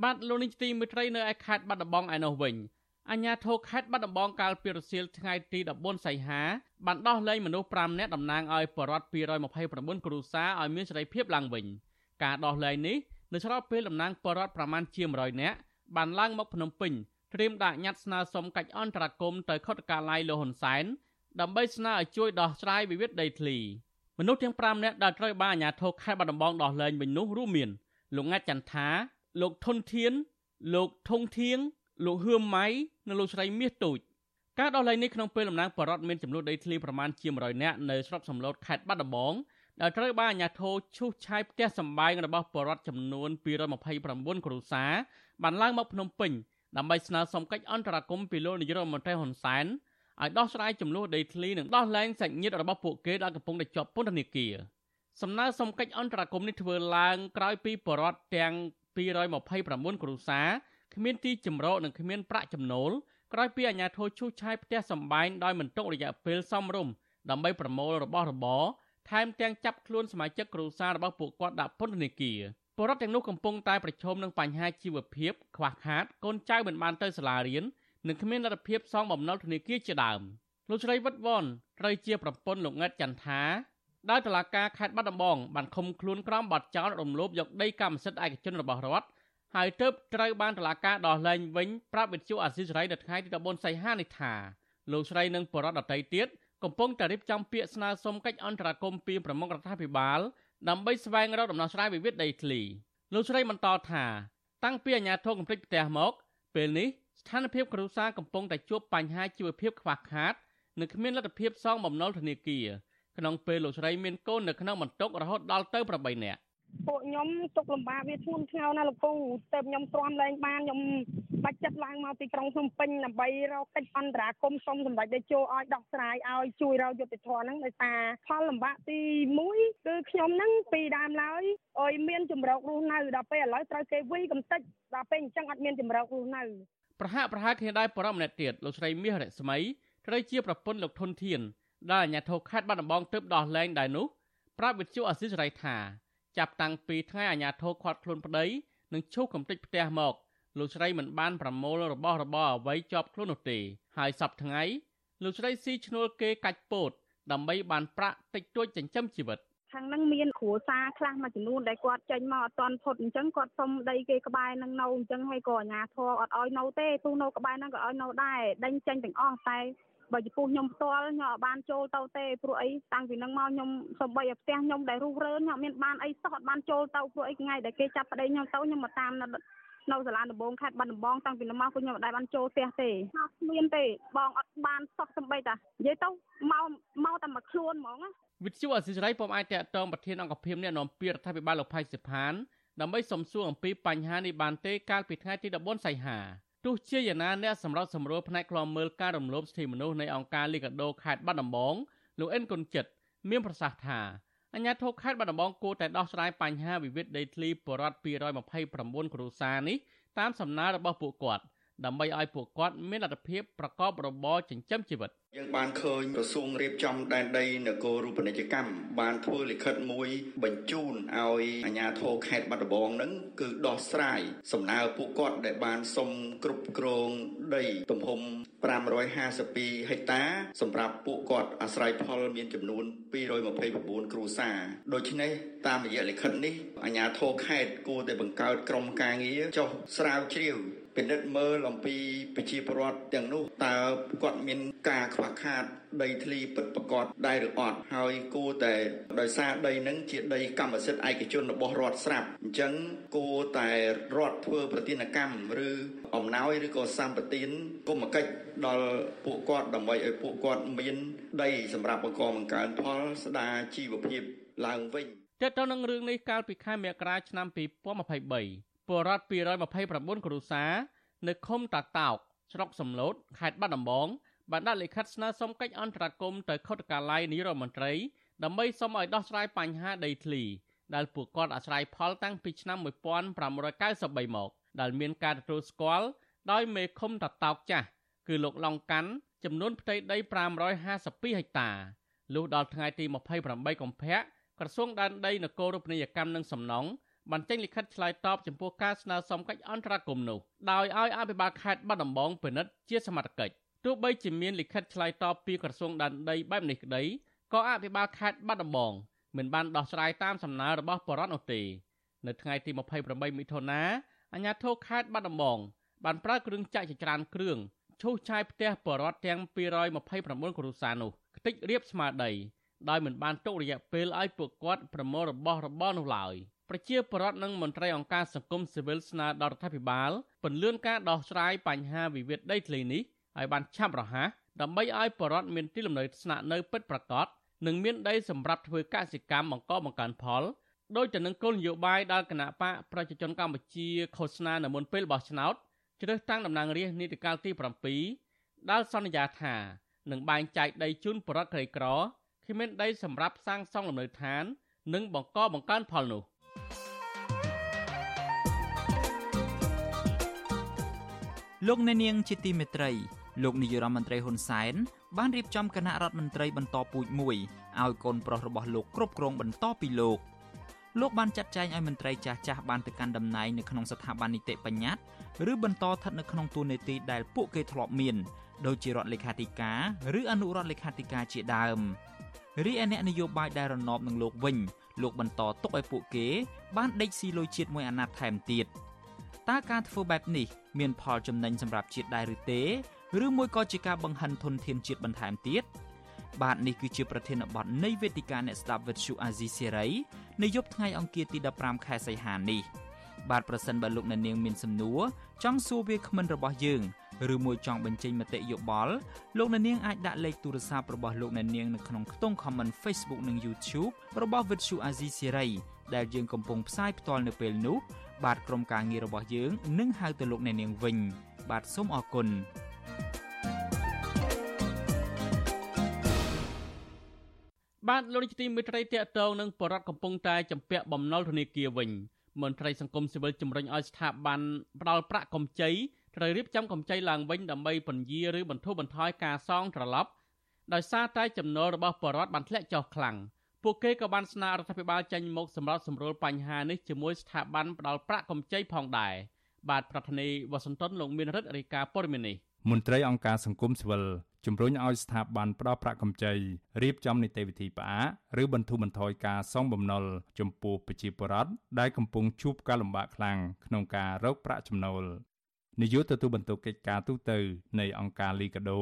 បាទលោកនាងទីមេត្រីនៅឯខេត្តបាត់ដំបងឯនោះវិញ អញ្ញាធរខេត្តបាត់ដំបងកាលពីរសៀលថ្ងៃទី14សីហាបានដោះលែងមនុស្ស5នាក់តំណាងឲ្យបរិវត្ត229គ្រួសារឲ្យមានសេរីភាពឡើងវិញការដោះលែងនេះនៅស្របពេលតំណាងបរិវត្តប្រមាណជា100នាក់បានឡើងមកភ្នំពេញត្រៀមដាក់ញត្តិស្នើសុំកិច្ចអន្តរាគមន៍ទៅខុទ្ទកាល័យលោកហ៊ុនសែនដើម្បីស្នើឲ្យជួយដោះស្រាយវិវាទដីធ្លីមនុស្សទាំង5នាក់ដែលត្រូវបានអាជ្ញាធរខេត្តបាត់ដំបងដោះលែងវិញនោះរួមមានលោកងាត់ចន្ទថាលោកធុនធានលោកធុងធៀង លោកហឿមម៉ៃនិងលោកស្រីមាសទូចការដោះលែងនេះក្នុងពេលតំណាងបរដ្ឋមានចំនួនដីធ្លីប្រមាណជា100នាក់នៅស្រុកសំឡូតខេត្តបាត់ដំបងដែលត្រូវបានអាជ្ញាធរឈូសឆាយផ្ទះសម្បែងរបស់បរដ្ឋចំនួន229គ្រួសារបានឡើងមកភ្នំពេញដើម្បីស្នើសុំកិច្ចអន្តរាគមន៍ពីលោកនាយរដ្ឋមន្ត្រីហ៊ុនសែនឲ្យដោះស្រាយចំនួនដីធ្លីនិងដោះលែងសាច់ញាតិរបស់ពួកគេដែលកំពុងតែជាប់ពន្ធនាគារសំណើសុំកិច្ចអន្តរាគមន៍នេះធ្វើឡើងក្រោយពីបរដ្ឋទាំង229គ្រួសារ គ្មានទីជម្រកនិងគ្មានប្រាក់ចំណូលក្រោយពីអាជ្ញាធរឈូសឆាយផ្ទះសម្បែងដោយមិនទុករយៈពេលសមរម្យដើម្បីប្រមូលរបស់របរថែមទាំងចាប់ខ្លួនសមាជិកគ្រួសាររបស់ពួកគាត់ដាក់ពន្ធនាគារបរិវត្តទាំងនោះកំពុងតែប្រឈមនឹងបញ្ហាជីវភាពខ្វះខាតកូនចៅមិនបានទៅសាលារៀននិងគ្មានលទ្ធភាពសងបំណុលធនាគារជាដើមលោកស្រីវិតវ៉នត្រូវជាប្រពន្ធលោកង៉ិតចន្ទថាដោយតឡាការខេត្តបាត់ដំបងបានឃុំខ្លួនក្រមបាត់ចោលរំលោភយកដីកម្មសិទ្ធិឯកជនរបស់រដ្ឋ ហើយទើបត្រូវបានតឡាការដោះលែងវិញប្រាប់វិទ្យុអាស៊ីសេរីនៅថ្ងៃទី14សីហានេះថាលោកស្រីនិងបរិវត្តដតីទៀតកំពុងតែរៀបចំពាក្យស្នើសុំកិច្ចអន្តរាគមន៍ពីប្រមុខរដ្ឋាភិបាលដើម្បីស្វែងរកដំណោះស្រាយវិវាទដីធ្លីលោកស្រីបន្តថាតាំងពីអាញាធរកំភ្លេចផ្ទះមក ពេលនេះស្ថានភាពគ្រួសារកំពុងតែជួបបញ្ហាជីវភាពខ្វះខាតនិងគ្មានលទ្ធភាពសងបំណុលធនាគារក្នុងពេលលោកស្រីមានកូននៅក្នុងបន្ទុករហូតដល់ទៅ8នាក់
ពួកខ្ញុំទុកលំបាកវាធ្ងន់ធ្ងរណាស់លោកពូទៅខ្ញុំទ្រាំលែងបានខ្ញុំបាច់ចិត្តឡើងមកពីក្រុងភ្នំពេញដើម្បីរកកិច្ចអន្តរាគមន៍សុំសម្ដេចតេជោឲ្យដោះស្រាយឲ្យជួយរកយុត្តិធម៌ហ្នឹងដោយសារផលលំបាកទី1គឺខ្ញុំហ្នឹងពីដើមឡើយឲ្យមានជំរករស់នៅដល់ពេលឥឡូវត្រូវគេវិកំតិចដល់ពេលអញ្ចឹងអត់មានជំរករស់នៅ
ប្រហាក់ប្រហែលគ្នាដែរបរិមម្នាក់ទៀតលោកស្រីមាសរស្មីត្រូវជាប្រពន្ធលោកធុនធានដែលអាជ្ញាធរខេត្តបាត់ដំបងទើបដោះលែងដែរនោះប្រាប់វិទ្យុអាស៊ីសេរីថា ចាប់តាំងពីថ្ងៃអាជ្ញាធរខាត់ខ្លួនប្តីនិងឈូសកំទេចផ្ទះមកលោកស្រីមិនបានប្រមូលរបស់របរអ្វីជាប់ខ្លួននោះទេ ហើយសប្តាហ៍ថ្ងៃលោកស្រីស៊ីឈ្នួលគេកាច់ពោតដើម្បីបានប្រាក់តិចតួចចិញ្ចឹមជីវិត
ខាងហ្នឹងមានគ្រួសារខ្លះមួយចំនួនដែលគាត់ចេញមកអត់ទាន់ផុតអញ្ចឹងគាត់សុំដីគេក្បែរហ្នឹងនៅអញ្ចឹងហើយក៏អាជ្ញាធរអត់ឲ្យនៅទេទូនៅក្បែរហ្នឹងក៏ឲ្យនៅដែរដេញចេញទាំងអស់តែ បើចំពោះខ្ញុំផ្ទាល់ខ្ញុំអត់បានចូលទៅទេព្រោះអីតាំងពីនឹងមកខ្ញុំសំបីឲ្យផ្ទះខ្ញុំដែលរុះរើខ្ញុំអត់មានបានអីសោះអត់បានចូលទៅព្រោះអីថ្ងៃដែលគេចាប់ប្តីខ្ញុំទៅខ្ញុំមកតាមនៅនៅសាលាដំបងខេត្តបាត់ដំបងតាំងពីមកខ្ញុំមិនដែលបានចូលផ្ទះទេអត់មានទេបងអត់បានសោះសំបីតានិយាយទៅមកមកតែមកខ្លួនហ្មងណា
វិទ្យុអសិរ័យពុំអាចតកតងប្រធានអង្គភិបអ្នកនាំពាក្យរដ្ឋាភិបាលលោកផៃសិផានដើម្បីសំសួរអំពីបញ្ហានេះបានទេកាលពីថ្ងៃទី14សីហា ទោះជាយ៉ាងណាអ្នកសម្របសម្រួលផ្នែកខ្លំមើលការរំលោភសិទ្ធិមនុស្សនៃអង្គការលីកាដូខេត្តបាត់ដំបងលោកអិនគុណចិត្តមានប្រសាសន៍ថាអញ្ញាធិខេត្តបាត់ដំបងគួរតែដោះស្រាយបញ្ហាវិវាទដីធ្លីបរដ្ឋ229គ្រួសារនេះតាមសំណើរបស់ពួកគាត់ ដើម្បីឲ្យពួកគាត់មានលទ្ធភាពប្រកបរបរចិញ្ចឹមជីវិត។
យើងបានឃើញក្រសួងរៀបចំដែនដីនគររូបនីយកម្មបានធ្វើលិខិតមួយបញ្ជូនឲ្យអាជ្ញាធរខេត្តបាត់ដំបងនឹងគឺដោះស្រាយសំណើពួកគាត់ដែលបានសុំគ្រប់គ្រងដីទំហំ552ហិកតាសម្រាប់ពួកគាត់អាស្រ័យផលមានចំនួន229គ្រួសារដូច្នេះតាមរយៈលិខិតនេះអាជ្ញាធរខេត្តគួរតែបង្កើតក្រុមការងារចុះស្រាវជ្រាវ ពិនិត្យមើលអំពីប្រជាពលរដ្ឋទាំងនោះតើគាត់មានការខ្វះខាតដីធ្លីពិតប្រាកដដែរឬអត់ហើយគួរតែដោយសារដីនឹងជាដីកម្មសិទ្ធិឯកជនរបស់រដ្ឋស្រាប់អញ្ចឹងគួរតែរដ្ឋធ្វើប្រតិណកម្មឬអំណោយឬក៏សម្បទានគុំកិច្ចដល់ពួកគាត់ដើម្បីឲ្យពួកគាត់មានដីសម្រាប់បង្កបង្កើនផលស្ដារជីវភាពឡើងវិញ
តើតើនឹងរឿងនេះកាលពីខែមករាឆ្នាំ2023 ពលរដ្ឋ229គ្រួសារនៅឃុំតាតោកស្រុកសំឡូតខេត្តបាត់ដំបងបានដាក់លិខិតស្នើសុំកិច្ចអន្តរាគមន៍ទៅខុទ្ទកាល័យនាយរដ្ឋមន្ត្រីដើម្បីសុំឲ្យដោះស្រាយបញ្ហាដីធ្លីដែលពួកគាត់អាស្រ័យផលតាំងពីឆ្នាំ1593មកដែលមានការទទួលស្គាល់ដោយមេឃុំតតោកចាស់គឺលោកឡុងកាន់ចំនួនផ្ទៃដី552ហិកតាលុះដល់ថ្ងៃទី28កុម្ភៈក្រសួងដែនដីនគររូបនីយកម្មនិងសំណង់ បានចេញលិខិតឆ្លើយតបចំពោះការស្នើសុំកិច្ចអន្តរាគមន៍នោះដោយឲ្យអភិបាលខេត្តបាត់ដំបងពិនិត្យជាសមត្ថកិច្ចទោះបីជាមានលិខិតឆ្លើយតបពីក្រសួងដែនដីបែបនេះក្តីក៏អភិបាលខេត្តបាត់ដំបងមិនបានដោះស្រាយតាមសំណើរបស់បរដ្ឋនោះទេនៅថ្ងៃទី28មិថុនាអាជ្ញាធរខេត្តបាត់ដំបងបានប្រើគ្រឿងចាក់ចច្រើនគ្រឿងឈូសឆាយផ្ទះបរដ្ឋទាំង229គ្រួសារនោះខ្ទេចរៀបស្មារតីដោយមិនបានទុករយៈពេលឲ្យពួកគាត់ប្រមូលរបស់របរនោះឡើយ ប្រជាពលរដ្ឋនិងមន្ត្រីអង្គការសង្គមស៊ីវិលស្នើដល់រដ្ឋាភិបាលពន្យាការដោះស្រាយបញ្ហាវិវាទដីធ្លីនេះឲ្យបានឆាប់រហ័សដើម្បីឲ្យពលរដ្ឋមានទីលំនៅស្នាក់នៅពិតប្រាកដនិងមានដីសម្រាប់ធ្វើកសិកម្មបង្កបង្កើនផលដោយទៅនឹងគោលនយោបាយដែលគណៈបកប្រជាជនកម្ពុជាឃោសនានៅមុនពេលបោះឆ្នោតជ្រើសតាំងតំណាងរាស្ត្រនីតិកាលទី7ដែលសន្យាថានឹងបែងចែកដីជូនបរិវត្តក្រីក្រគ្មានដីសម្រាប់សាងសង់លំនៅឋាន និងបង្កបង្កើនផលនោះ
លោកអ្នកនាងជាទីមេត្រីលោកនាយរដ្ឋមន្ត្រីហ៊ុនសែនបានរៀបចំគណៈរដ្ឋមន្ត្រីបន្តពូជមួយឲ្យកូនប្រុសរបស់លោកគ្រប់គ្រងបន្តពីលោកលោកបានចាត់ចែងឲ្យមន្ត្រីចាស់ចាស់បានទៅកាន់តំណែងនៅក្នុងស្ថាប័ននីតិបញ្ញត្តិឬបន្តស្ថិតនៅក្នុងតួនាទីដែលពួកគេធ្លាប់មានដូចជារដ្ឋលេខាធិការឬអនុរដ្ឋលេខាធិការជាដើមរីឯអ្នកនយោបាយដែលរណបនឹងលោកវិញលោកបន្តទុកឲ្យពួកគេបានដេកស៊ីលុយជាតិមួយអាណត្តិថែមទៀត តើការធ្វើបែបនេះមានផលចំណេញសម្រាប់ជាតិដែរឬទេឬមួយក៏ជាការបង្ហិនធនធានជាតិបន្ថែមទៀតបាទនេះគឺជាប្រធានបទនៃវេទិកាអ្នកស្ដាប់វិទ្យុអាស៊ីសេរីនៅយប់ថ្ងៃអង្គារទី15ខែសីហានេះបាទប្រសិនបើលោកអ្នកនាងមានសំណួរចង់សួរវាគ្មិនរបស់យើងឬមួយចង់បញ្ចេញមតិយោបល់លោកអ្នកនាងអាចដាក់លេខទូរស័ព្ទរបស់លោកអ្នកនាងនៅក្នុងខ្ទង់ comment Facebook និង YouTube របស់ Vuthu Azizi Serai ដែលយើងកំពុងផ្សាយផ្ទាល់នៅពេលនេះបាទក្រុមការងាររបស់យើងនឹងហៅទៅលោកអ្នកនាងវិញ បាទសូមអរគុណ
បាទលោកនាយកទីមេត្រីតេតងនឹងបរដ្ឋកំពុងតែចម្ពាក់បំណុលធនាគារវិញមន្ត្រីសង្គមស៊ីវិលជំរុញឲ្យស្ថាប័នផ្ដាល់ប្រាក់កម្ចីត្រូវរៀបចំកម្ចីឡើងវិញដើម្បីពន្យាឬបន្ធូរបន្ថយការសងត្រឡប់ដោយសារតែចំណូលរបស់បរដ្ឋបានធ្លាក់ចុះខ្លាំង ពួកគេក៏បានស្នើរដ្ឋាភិបាលចេញមុខសម្រាប់សម្រួលបញ្ហានេះជាមួយស្ថាប័នផ្ដាល់ប្រាក់កម្ចីផងដែរបាទប្រធានាធិបតីវ៉ាស៊ីនតោនលោកមានរិទ្ធរាជការព័ត៌មាននេះ
មន្ត្រីអង្គការសង្គមស៊ីវិលជំរុញឲ្យស្ថាប័នផ្ដល់ប្រាក់កម្ចីរៀបចំនីតិវិធីផ្អាកឬបន្ធូរបន្ថយការសងបំណុលចំពោះប្រជាពលរដ្ឋដែលកំពុងជួបការលំបាកខ្លាំងក្នុងការរកប្រាក់ចំណូល នាយកទទួលបន្ទុកកិច្ចការទូតនៃអង្គការលីកាដូ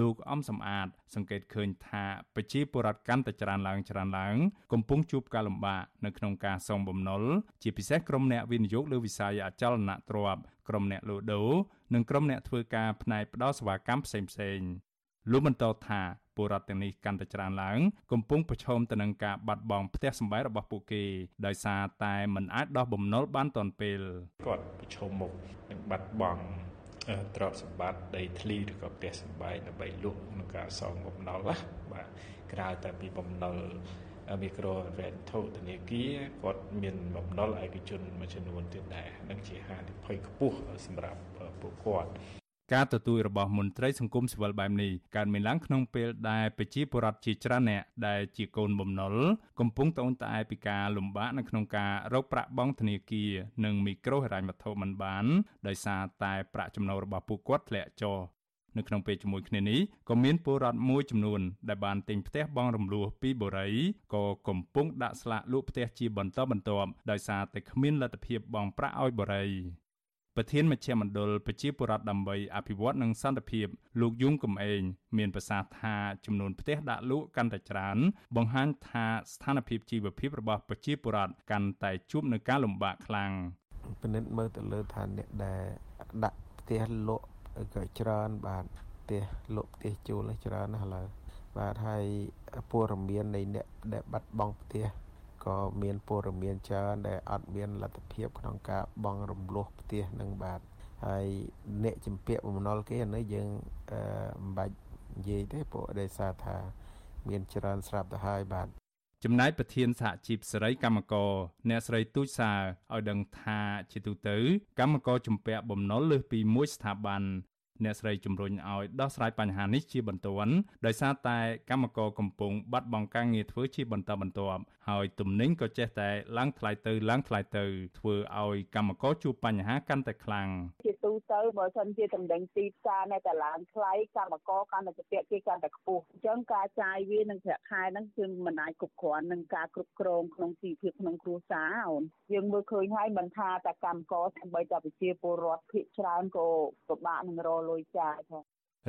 លោកអំសំអាត សង្កេតឃើញថាប្រជាពលរដ្ឋកាន់តែច្រើនឡើងច្រើនឡើង កំពុងជួបការលំបាកនៅក្នុងការសងបំណុលជាពិសេសក្រុមអ្នកវិនិយោគលើវិស័យអចលនទ្រព្យក្រុមអ្នកលក់ដូរនិងក្រុមអ្នកធ្វើការផ្នែកផ្ដល់សេវាកម្មផ្សេងៗ លោកបន្តថាពលរដ្ឋទាំងនេះកាន់តែច្រើនឡើង កំពុងប្រឈមទៅនឹងការបាត់បង់ផ្ទះសម្បែងរបស់ពួកគេ ដោយសារតែមិនអាចដោះបំណុលបានទាន់ពេល
គាត់ប្រឈមមុខនឹងបាត់បង់ទ្រព្យសម្បត្តិដីធ្លីឬក៏ផ្ទះសម្បែងដើម្បីលក់ក្នុងការសងបំណុលណាបាទក្រៅតែពីបំណុលមីក្រូហិរញ្ញវត្ថុធនាគារគាត់មានបំណុលឯកជនមួយចំនួនទៀតដែរនឹងជាហានិភ័យខ្ពស់សម្រាប់ពួកគាត់
ការទទូចរបស់មន្ត្រីសង្គមស៊ីវិលបែបនេះកើតមានឡើងក្នុងពេលដែលប្រជាពលរដ្ឋជាច្រើនអ្នកដែលជាកូនបំណុលកំពុងត្អូញត្អែពីការលំបាកនៅក្នុងការរកប្រាក់បង់ធនាគារនិងមីក្រូហិរញ្ញវត្ថុមិនបានដោយសារតែប្រាក់ចំណូលរបស់ពួកគាត់ធ្លាក់ចុះនៅក្នុងពេលជាមួយគ្នានេះក៏មានពលរដ្ឋមួយចំនួនដែលបានទិញផ្ទះបង់រំលោះពីបូរីក៏កំពុងដាក់ស្លាកលក់ផ្ទះជាបន្តបន្ទាប់ដោយសារតែគ្មានលទ្ធភាពបង់ប្រាក់ឲ្យបូរី ប្រធានមជ្ឈមណ្ឌលប្រជាពលរដ្ឋដើម្បីអភិវឌ្ឍនិងសន្តិភាពលោកយងកំឯងមានប្រសាសន៍ថាចំនួនផ្ទះដាក់លក់កាន់តែច្រើន បង្ហាញថាស្ថានភាពជីវភាពរបស់ប្រជាពលរដ្ឋកាន់តែជួបនឹងការលំបាកខ្លាំង
ពិនិត្យមើលទៅលើថាអ្នកដែលដាក់ផ្ទះលក់ក៏ច្រើនបាទផ្ទះលក់ផ្ទះជួលច្រើនណាស់ឥឡូវបាទហើយព័ត៌មាននៃអ្នកដែលបាត់បង់ផ្ទះ ក៏មានព័ត៌មានច្រើនដែលអត់មានលទ្ធភាពក្នុងការបង់រំលោះផ្ទះនឹងបាទហើយអ្នកចម្ពាក់បំណុលគេអានេះយើងអឺមិនបាច់និយាយទេព្រោះដោយសារថា មានច្រើនស្រាប់ទៅហើយបាទ
ចំណែកប្រធានសហជីពសេរីកម្មករអ្នកស្រីទូចសាឲ្យដឹងថាជាទូទៅ កម្មករជំពាក់បំណុលលើសពីមួយស្ថាប័នអ្នកស្រីជំរុញឲ្យដោះស្រាយបញ្ហានេះជាបន្ទាន់ដោយសារតែកម្មករកំពុងបាត់បង់ការងារធ្វើជាបន្តបន្ទាប់ហើយទំនិញក៏ចេះតែឡើងថ្លៃទៅឡើងថ្លៃទៅ ធ្វើឲ្យកម្មករជួបបញ្ហាកាន់តែខ្លាំង
ជាទូទៅបើសិនជាតំណែងទីផ្សារនៅតែឡើងថ្លៃកម្មករកាន់តែពាក់គេកាន់តែខ្ពស់អញ្ចឹងការចាយវានឹងប្រាក់ខែហ្នឹងគឺមិនអាចគ្រប់គ្រាន់នឹងការគ្រប់គ្រងក្នុងជីវភាពក្នុងគ្រួសារអូនយើងមើលឃើញហើយមិនថាតែកម្មករទាំងបីតែប្រជាពលរដ្ឋភាគច្រើនក៏ពិបាកនឹងរលុយចាយផង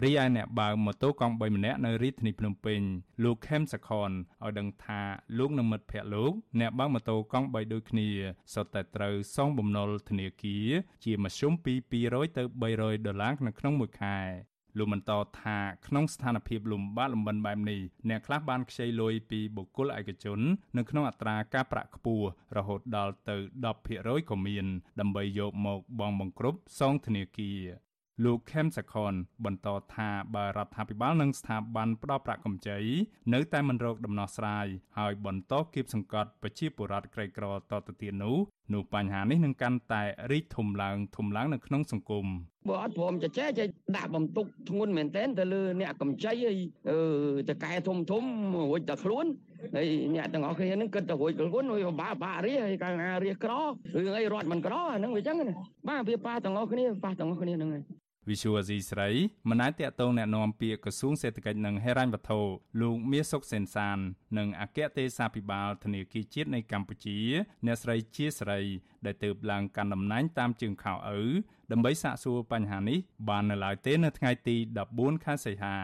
រីឯអ្នកបើកម៉ូតូកង់3ម្នាក់នៅរាជធានីភ្នំពេញលោកខេមសខនឲ្យដឹងថាលោកនិងមិត្តភ័ក្តិលោកអ្នកបើកម៉ូតូកង់3ដូចគ្នាសុទ្ធតែត្រូវសងបំណុលធនាគារជាមធ្យមពី200ទៅ300ដុល្លារនៅក្នុងមួយខែលោកបន្តថាក្នុងស្ថានភាពលំបាកលំបិនបែបនេះអ្នកខ្លះបានខ្ចីលុយពីបុគ្គលឯកជននៅក្នុងអត្រាការប្រាក់ខ្ពស់រហូតដល់ទៅ10%ក៏មានដើម្បីយកមកបង់បង្គ្រប់សងធនាគារ លោកខេមសខនបន្តថាបើរដ្ឋាភិបាលនិងស្ថាប័នផ្ដល់ប្រាក់កម្ចីនៅតែមិនរកដំណោះស្រាយហើយបន្តគៀបសង្កត់ប្រជាពលរដ្ឋក្រីក្រតទៅទៀតនោះ នោះបញ្ហានេះនឹងកាន់តែរីកធំឡើងធំឡើងនៅក្នុងសង្គម
បើអត់ព្រមចែកចេះដាក់បន្ទុកធ្ងន់មែនទែនទៅលើអ្នកកម្ចីហើយតកែធំធំរួចតែខ្លួនហើយអ្នកទាំងអស់គ្នានឹងគិតទៅរួចខ្លួនហើយបាបារៀហើយកាលណារៀក្ររឿងអីរត់មិនក្រអាហ្នឹងវាចឹងបាទវាប៉ះទាំងអស់គ្នាប៉ះទាំងអស់គ្នាហ្នឹងហើយ
វិសុវអាស៊ីស្រីមិនអាចតតងแนะនាំពាក្យក្រសួងសេដ្ឋកិច្ចនិងហិរញ្ញវត្ថុលោកមាសសុកសេនសាន និងអគ្គទេសាភិបាលធនាគារជាតិនៃកម្ពុជា អ្នកស្រីជាស្រី ដែលទើបឡើងកាន់តំណែងតាមជើងខោឪដើម្បីសាកសួរបញ្ហានេះបាននៅឡើយទេនៅថ្ងៃទី14ខែសីហា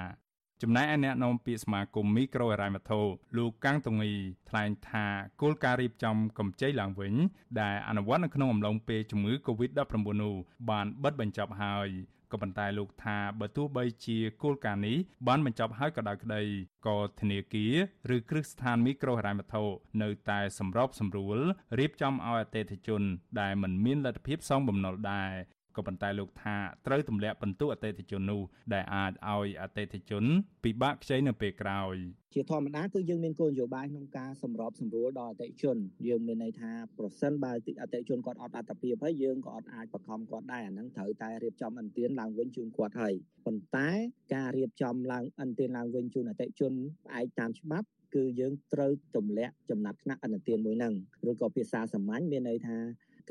ចំណែកឯអ្នកនាំពាក្យសមាគមមីក្រូហិរញ្ញវត្ថុលោកកាំងតងីថ្លែងថាគោលការណ៍រៀបចំកម្ចីឡើងវិញ ដែលអនុវត្តនៅក្នុងអំឡុងពេលជំងឺ Covid-19 នោះបានបិទបញ្ចប់ហើយ ក៏ប៉ុន្តែលោកថាបើទោះបីជាគោលការណ៍នេះបានបញ្ចប់ហើយក៏ដោយក្តីក៏ធនាគារឬគ្រឹះស្ថានមីក្រូហិរញ្ញវត្ថុនៅតែសម្របសម្រួលរៀបចំឲ្យអតិថិជនដែលមិនមានលទ្ធភាពសងបំណុលដែរ ក៏ប៉ុន្តែលោកថាត្រូវទម្លាក់បន្ទុកអតិថិជននោះដែលអាចឲ្យអតិថិជន ពិបាកខ្ចីនៅពេលក្រោយ
ជាធម្មតាគឺយើងមានគោលនយោបាយក្នុងការសម្របសម្រួលដល់អតិថិជនយើងមានន័យថាប្រសិនបើអតិថិជនគាត់អត់អត្តភាពហើយយើងក៏អត់អាចបង្ខំគាត់ដែរអាហ្នឹងត្រូវតែរៀបចំអន្តៀនឡើងវិញជូនគាត់ហើយប៉ុន្តែការរៀបចំឡើងអន្តៀនឡើងវិញជូនអតិថិជនផ្អែកតាមច្បាប់គឺយើងត្រូវទម្លាក់ចំណាត់ថ្នាក់អន្តទានមួយហ្នឹងឬក៏ភាសាសាមញ្ញមានន័យថា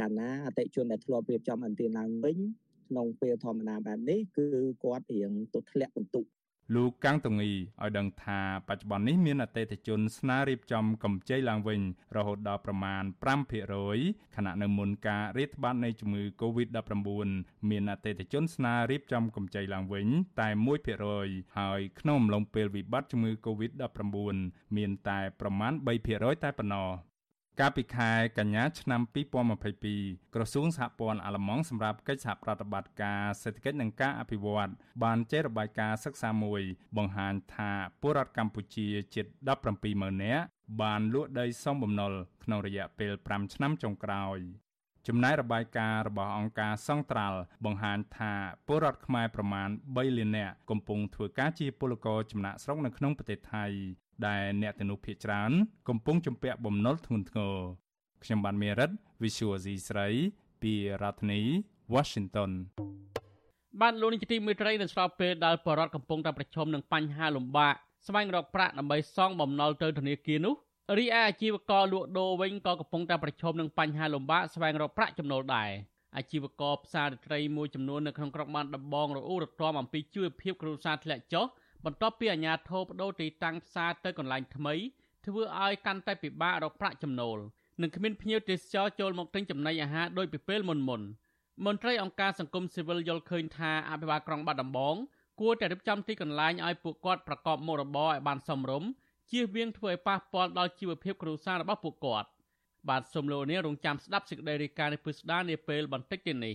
កាលណាអតិជនដែលធ្លាប់រៀបចំអន្តរាឡើងវិញក្នុងពេលធម្មតាបែបនេះគឺគាត់រៀងទៅធ្លាក់បន្ទុក
លោកកាំងតងីឲ្យដឹងថាបច្ចុប្បន្ននេះមានអតិថិជនស្នើរៀបចំកម្ចីឡើងវិញរហូតដល់ប្រមាណ5%ខណៈនៅមុនការរាតត្បាតនៃជំងឺ Covid-19 មានអតិថិជនស្នើរៀបចំកម្ចីឡើងវិញតែ1%ហើយក្នុងអំឡុងពេលវិបត្តិជំងឺ Covid-19 មានតែប្រមាណ3%តែប៉ុណ្ណោះ កាលពីខែកញ្ញាឆ្នាំ2022ក្រសួងសហព័ន្ធអាល្លឺម៉ង់សម្រាប់កិច្ចសហប្រតិបត្តិការសេដ្ឋកិច្ចនិងការអភិវឌ្ឍបានចេញរបាយការណ៍សិក្សាមួយ បង្ហាញថាពលរដ្ឋកម្ពុជាជិត17ម៉ឺននាក់បានលក់ដីសំបំណុលក្នុងរយៈពេល5ឆ្នាំចុងក្រោយចំណែករបាយការណ៍របស់អង្គការសង្ត្រាល់បង្ហាញថាពលរដ្ឋខ្មែរប្រមាណ3លាននាក់កំពុងធ្វើការជាពលករចំណាក់ស្រុកនៅក្នុងប្រទេសថៃ ដែលអ្នកទាំងនោះភ័យច្រើន កំពុងជំពាក់បំណុលធ្ងន់ធ្ងរខ្ញុំបានមេរិត Visual C ស្រីពីរដ្ឋធានី Washington
បានលោកនាយកទីមេត្រីនៅស្របពេលដែលបរដ្ឋកំពុងតែប្រឈមនឹងបញ្ហាលំបាកស្វែងរកប្រាក់ដើម្បីសងបំណុលទៅធនាគារនោះរីឯអាជីវករលក់ដូរវិញក៏កំពុងតែប្រឈមនឹងបញ្ហាលំបាកស្វែងរកប្រាក់ចំណូលដែរអាជីវករផ្សាររាត្រីមួយចំនួននៅក្នុងក្រុងបានដំបងរអ៊ូរទាំអំពីជីវភាពគ្រួសារធ្លាក់ចុះ បន្ទាប់ពីអាជ្ញាធរបដូរទីតាំងផ្សារទៅកន្លែងថ្មី ធ្វើឲ្យកាន់តែពិបាករកប្រាក់ចំណូលនិងគ្មានភ្ញៀវទេសចរចូលមកទិញចំណីអាហារដោយពីពេលមុនមុនមន្ត្រីអង្គការសង្គមស៊ីវិលយល់ឃើញថាអភិបាលក្រុងបាត់ដំបង គួរតែរៀបចំទីកន្លែងឲ្យពួកគាត់ប្រកបមុខរបរឲ្យបានសមរម្យជៀសវាងធ្វើឲ្យប៉ះពាល់ដល់ជីវភាពគ្រួសាររបស់ពួកគាត់បាទសូមលោកនាងរងចាំស្ដាប់សេចក្តីរាយការណ៍នេះពិស្ដានាពេលបន្តិចទៀតនេះ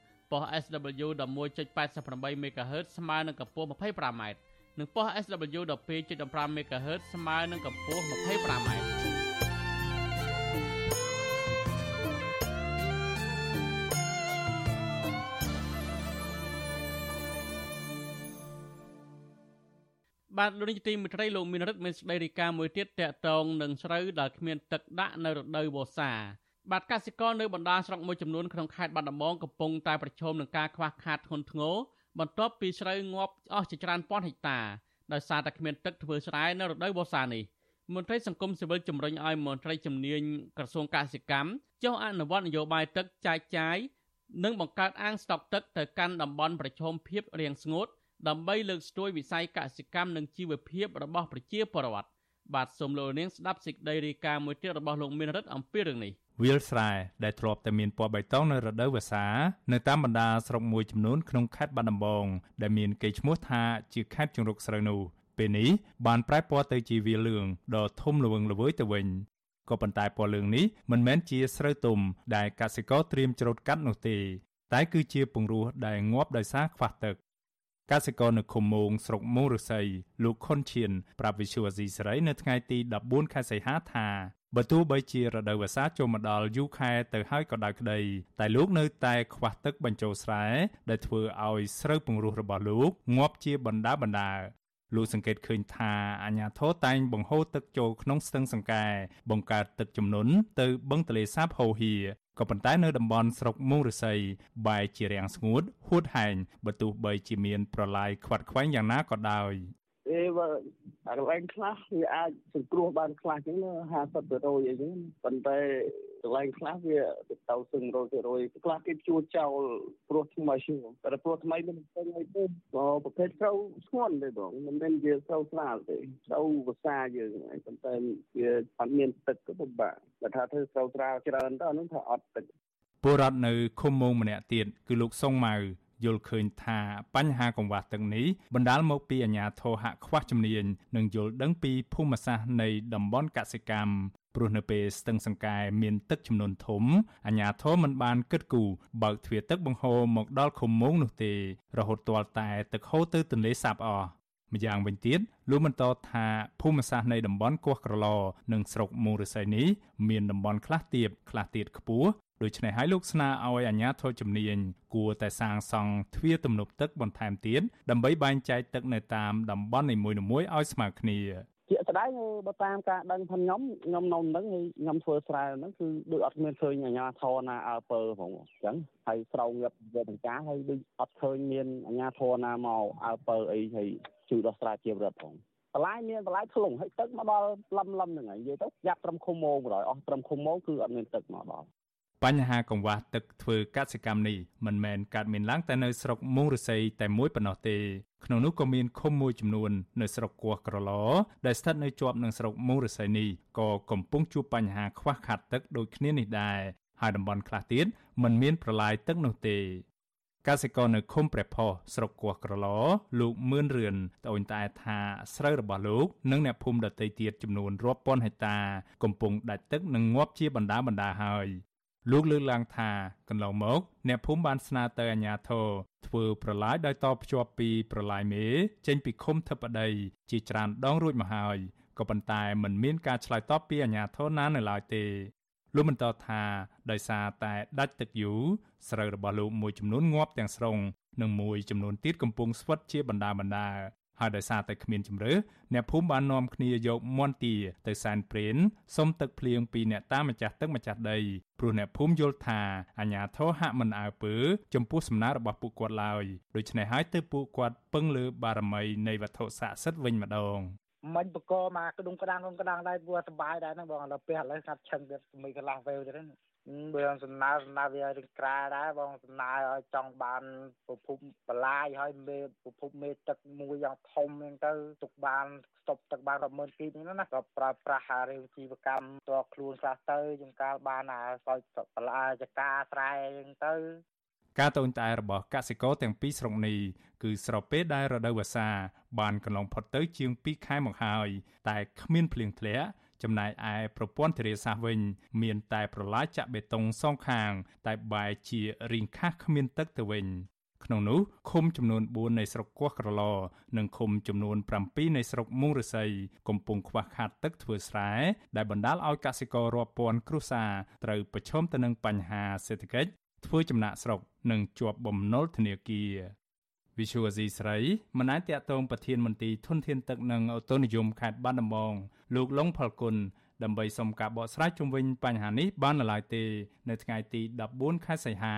ប៉ុស SW 11.88 MHz ស្មើនឹងកម្ពស់ 25m និងប៉ុស SW 12.15 MHz ស្មើនឹងកម្ពស់ 25m បាទលោកនាយកទីមេត្រីលោកមានរិទ្ធមានស្ដីរីកាមួយទៀតតកតងនឹងស្រូវដែលគ្មានទឹកដាក់នៅរដូវវស្សា បាទកសិករនៅបណ្ដាស្រុកមួយចំនួនក្នុងខេត្តបាត់ដំបងកំពុងតែប្រឈមនឹងការខ្វះខាតធ្ងន់ធ្ងរបន្ទាប់ពីស្រូវងាប់អស់ជាច្រើនពាន់ហិកតាដោយសារតែគ្មានទឹកធ្វើស្រែនៅរដូវវស្សានេះមន្ត្រីសង្គមស៊ីវិលជំរុញឲ្យមន្ត្រីជំនាញក្រសួងកសិកម្មចុះអនុវត្តនយោបាយទឹកចែកចាយនិងបង្កើតអាងស្តុកទឹកទៅកាន់តំបន់ប្រឈមភាពរាំងស្ងួតដើម្បីលើកស្ទួយវិស័យកសិកម្មនិងជីវភាពរបស់ប្រជាពលរដ្ឋបាទសូមលោកនាងស្ដាប់សេចក្តីរាយការណ៍មួយទៀតរបស់លោកមានរិទ្ធអំពីរឿងនេះ
វាលស្រែដែលធ្លាប់តែមានពណ៌បៃតងនៅរដូវវស្សានៅតាមបណ្ដាស្រុកមួយចំនួនក្នុងខេត្តបាត់ដំបងដែលមានកេរ្តិ៍ឈ្មោះថាជាខេត្តជង្រុកស្រូវនោះពេលនេះបានប្រែពណ៌ទៅជាវាលឿងដ៏ធំល្វឹងល្វើយទៅវិញក៏ប៉ុន្តែពណ៌លឿងនេះមិនមែនជាស្រូវទុំដែលកសិករត្រៀមច្រូតកាត់នោះទេ តែគឺជាពង្រោះដែលងាប់ដោយសារខ្វះទឹកកសិករនៅឃុំមោងស្រុកមោងរស័យលោកខុនឈៀនប្រាប់វិសុវអាស៊ីសេរីនៅថ្ងៃទី14ខែសីហាថា បើទោះបីជារដូវវស្សាចូលមកដល់យូរខែទៅហើយក៏ដោយក្តីតែលោកនៅតែខ្វះទឹកបញ្ចូលស្រែដែលធ្វើឲ្យស្រូវពង្រោះរបស់លោកងាប់ជាបណ្ដាបណ្ដាលោកសង្កេតឃើញថាអាញាធរតែងបង្ហូរទឹកចូលក្នុងស្ទឹងសង្កែបង្កើតទឹកជំនន់ទៅបឹងទលេសាបហូហៀក៏ប៉ុន្តែនៅតំបន់ស្រុកមូងរស័យបែរជារាំងស្ងួតហួតហែងបើទោះបីជាមានប្រឡាយខ្វាត់ខ្វែងយ៉ាងណាក៏ដោយ
អេបើអាកន្លែងខ្លះវាអាចសង្គ្រោះបានខ្លះចឹង50%អីចឹងប៉ុន្តែកន្លែងខ្លះវាទៅសឹង100%ខ្លះគេជួចោលព្រោះថ្មីតែព្រោះថ្មីមិនពេញអីទេក៏ប្រភេទស្រូវស្ងន់ទេបងមិនមែនជាស្រូវស្រាលទេស្រូវភាសាយើងហើយប៉ុន្តែវាអត់មានទឹកក៏ពិបាកតែថាធ្វើស្រូវស្រាលច្រើនទៅអានោះថាអត់ទឹក
ពលរដ្ឋនៅឃុំមងម្នាក់ទៀតគឺលោកសុងម៉ៅ យល់ឃើញថាបញ្ហាកង្វះទឹកនេះបណ្ដាលមកពីអាញាធរហាក់ខ្វះជំនាញនិងយល់ដឹងពីភូមិសាស្ត្រនៃតំបន់កសិកម្មព្រោះនៅពេលស្ទឹងសង្កែមានទឹកចំនួនធំអាញាធរមិនបានគិតគូរបើកទ្វារទឹកបង្ហូរមកដល់ឃុំមងនោះទេរហូតទាល់តែទឹកហូរទៅទន្លេសាបអស់ ម្យ៉ាងវិញទៀតលោកបន្តថាភូមិសាស្ត្រនៃតំបន់គោះក្រឡនិងស្រុកមូរិស័យនេះមានតំបន់ខ្លះទាបខ្លះទៀតខ្ពស់ដូច្នេះហើយលោកស្នើឲ្យអាជ្ញាធរជំនាញគួរតែសាងសង់ទ្វារទំនប់ទឹកបន្ថែមទៀតដើម្បីបែងចែកទឹកនៅតាមតំបន់នីមួយៗឲ្យស្មើគ្នា
ជាក់ស្ដែងបើតាមការដឹងផងខ្ញុំខ្ញុំនៅនឹងខ្ញុំធ្វើស្រែហ្នឹងគឺដូចអត់មានឃើញអាជ្ញាធរណាអើពើផងអញ្ចឹងហើយស្រោងងាប់វាទាំងការហើយដូចអត់ឃើញមានអាជ្ញាធរណាមកអើពើអីហើយ ជួយដោះស្រាយជារដ្ឋផងបន្លាយមានបន្លាយធ្លុងហើយទឹកមកដល់លំលំហ្នឹងហើយនិយាយទៅយ៉ាប់ត្រឹមឃុំម៉ោងបណ្ដោយអស់ត្រឹមឃុំម៉ោងគឺអត់មានទឹកមកដល់
បញ្ហាកង្វះទឹកធ្វើកសិកម្មនេះមិនមែនកើតមានឡើងតែនៅស្រុកមុងរស័យតែមួយប៉ុណ្ណោះទេក្នុងនោះក៏មានឃុំមួយចំនួននៅស្រុកគោះក្រឡដែលស្ថិតនៅជាប់នឹងស្រុកមុងរស័យនេះក៏កំពុងជួបបញ្ហាខ្វះខាតទឹកដូចគ្នានេះដែរហើយតំបន់ខ្លះទៀតមិនមានប្រឡាយទឹកនោះទេ កសិករនៅឃុំព្រះផុសស្រុកគោះក្រឡលោកមឿនរឿនត្អូញត្អែថាស្រូវរបស់លោកនិងអ្នកភូមិដទៃទៀតចំនួនរាប់ពាន់ហិកតា កំពុងដាច់ទឹកនិងងាប់ជាបណ្ដាបណ្ដាហើយលោកលើកឡើងថាកន្លងមក អ្នកភូមិបានស្នើទៅអាជ្ញាធរធ្វើប្រឡាយដោយតភ្ជាប់ពីប្រឡាយមេ ចេញពីឃុំធិបតីជាច្រើនដងរួចមកហើយក៏ប៉ុន្តែมันមានការឆ្លើយតបពីអាជ្ញាធរណានៅឡើយទេ លោកបន្តថាដោយសារតែដាច់ទឹកយូរស្រូវរបស់លោកមួយចំនួនងាប់ទាំងស្រុងនិងមួយចំនួនទៀតកំពុងស្វិតជាបណ្ដាបណ្ដាហើយដោយសារតែគ្មានជំរឿអ្នកភូមិបាននាំគ្នាយកមន្ទាទៅសែនព្រេនសុំទឹកភ្លៀងពីអ្នកតាម្ចាស់ទឹកម្ចាស់ដីព្រោះអ្នកភូមិយល់ថាអាញាធរហាក់មិនអើពើចំពោះសំណើរបស់ពួកគាត់ឡើយដូច្នេះហើយទើបពួកគាត់ពឹងលើបារមីនៃវត្ថុស័ក្តិសិទ្ធិវិញម្ដង
មិញបកមកក្ដុងក្ដាំងក្ដាំងដែរព្រោះសបាយដែរហ្នឹងបងឥឡូវពេលឥឡូវកាត់ឆឹងទៀតមីកន្លះវេវទៀតហ្នឹង
បើសំណើសំណើវារឿងក្រាដែរបងសំណើឲ្យចង់បានប្រភពបលាយហើយមេប្រភពមេទឹកមួយយ៉ាងធំហ្នឹងទៅទុកបានស្តុបទឹកបាន100,000គីហ្នឹងណាក៏ប្រើប្រាស់អារឿងជីវកម្មតខ្លួនខ្លះទៅជាងកាលបានអាសោយបលាចកាស្រែហ្នឹងទៅ
ការតូនតែរបស់កសិករទាំងពីរស្រុកនេះគឺស្របពេលដែលរដូវវស្សាបានកន្លងផុតទៅជាង2ខែមកហើយតែគ្មានភ្លៀងធ្លាក់ចំណែកឯប្រព័ន្ធធារាសាស្ត្រវិញ មានតែប្រឡាយចាក់បេតុងសងខាង តែបែរជារីងខាស់គ្មានទឹកទៅវិញក្នុងនោះឃុំចំនួន4នៃស្រុកកោះក្រឡនិងឃុំចំនួន7នៃស្រុកមុងរស័យកំពុងខ្វះខាតទឹកធ្វើស្រែដែលបណ្ដាលឲ្យកសិកររាប់ពាន់គ្រួសារត្រូវប្រឈមទៅនឹងបញ្ហាសេដ្ឋកិច្ចធ្វើចំណាក់ស្រុក និងជាប់បំណុលធនាគារវិសុវអាស៊ីស្រីមិនអាចតាក់ទងប្រធានមន្ទីរធនធានទឹកនិងអូតូនិយមខេត្តបាត់ដំបងលោកលងផលគុណដើម្បីសុំការបកស្រាយជុំវិញបញ្ហានេះបាននៅឡើយទេ នៅថ្ងៃទី14ខែសីហា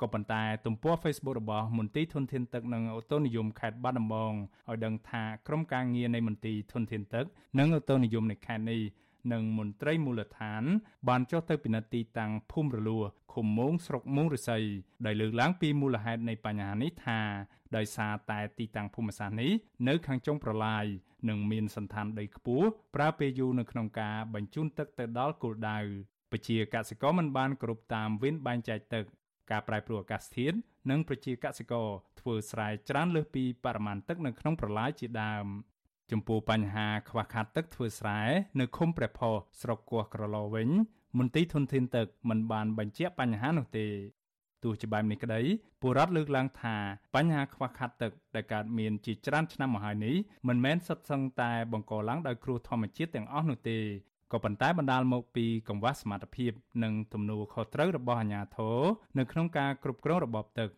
ក៏ប៉ុន្តែទំព័រ Facebook របស់មន្ទីរធនធានទឹកនិងអូតូនិយមខេត្តបាត់ដំបងឲ្យដឹងថាក្រុមការងារនៃមន្ទីរធនធានទឹកនិងអូតូនិយមនៃខេត្តនេះ និងមន្ត្រីមូលដ្ឋាន បានចុះទៅពិនិត្យទីតាំងភូមិរលួឃុំមោងស្រុកមោងរិស័យដែលលើកឡើងពីមូលហេតុនៃបញ្ហានេះថាដោយសារតែទីតាំងភូមិសាស្ត្រនេះនៅខាងចុងប្រឡាយនិងមានសន្តានដីខ្ពស់ប្រើពេលយូរនៅក្នុងការបញ្ជូនទឹកទៅដល់គោលដៅពជាកសិករមិនបានគ្រប់តាមវិនបែងចែកទឹកការប្រែប្រួលអាកាសធាតុនិងប្រជាកសិករធ្វើស្រែច្រើនលើសពីបរិមាណទឹកនៅក្នុងប្រឡាយជាដើម ចំពោះបញ្ហាខ្វះខាតទឹកធ្វើស្រែនៅឃុំព្រះផុសស្រុកគោះក្រឡវិញ មន្ទីរធនធានទឹកមិនបានបញ្ជាក់បញ្ហានោះទេទោះជាបែបនេះក្តីពលរដ្ឋលើកឡើងថាបញ្ហាខ្វះខាតទឹកដែលកើតមានជាច្រើនឆ្នាំមកហើយនេះមិនមែនសុទ្ធសឹងតែបង្កឡើងដោយគ្រោះធម្មជាតិទាំងអស់នោះទេក៏ប៉ុន្តែបណ្ដាលមកពីកង្វះសមត្ថភាព និងទំនួលខុសត្រូវរបស់អាជ្ញាធរនៅក្នុងការគ្រប់គ្រងរបបទឹក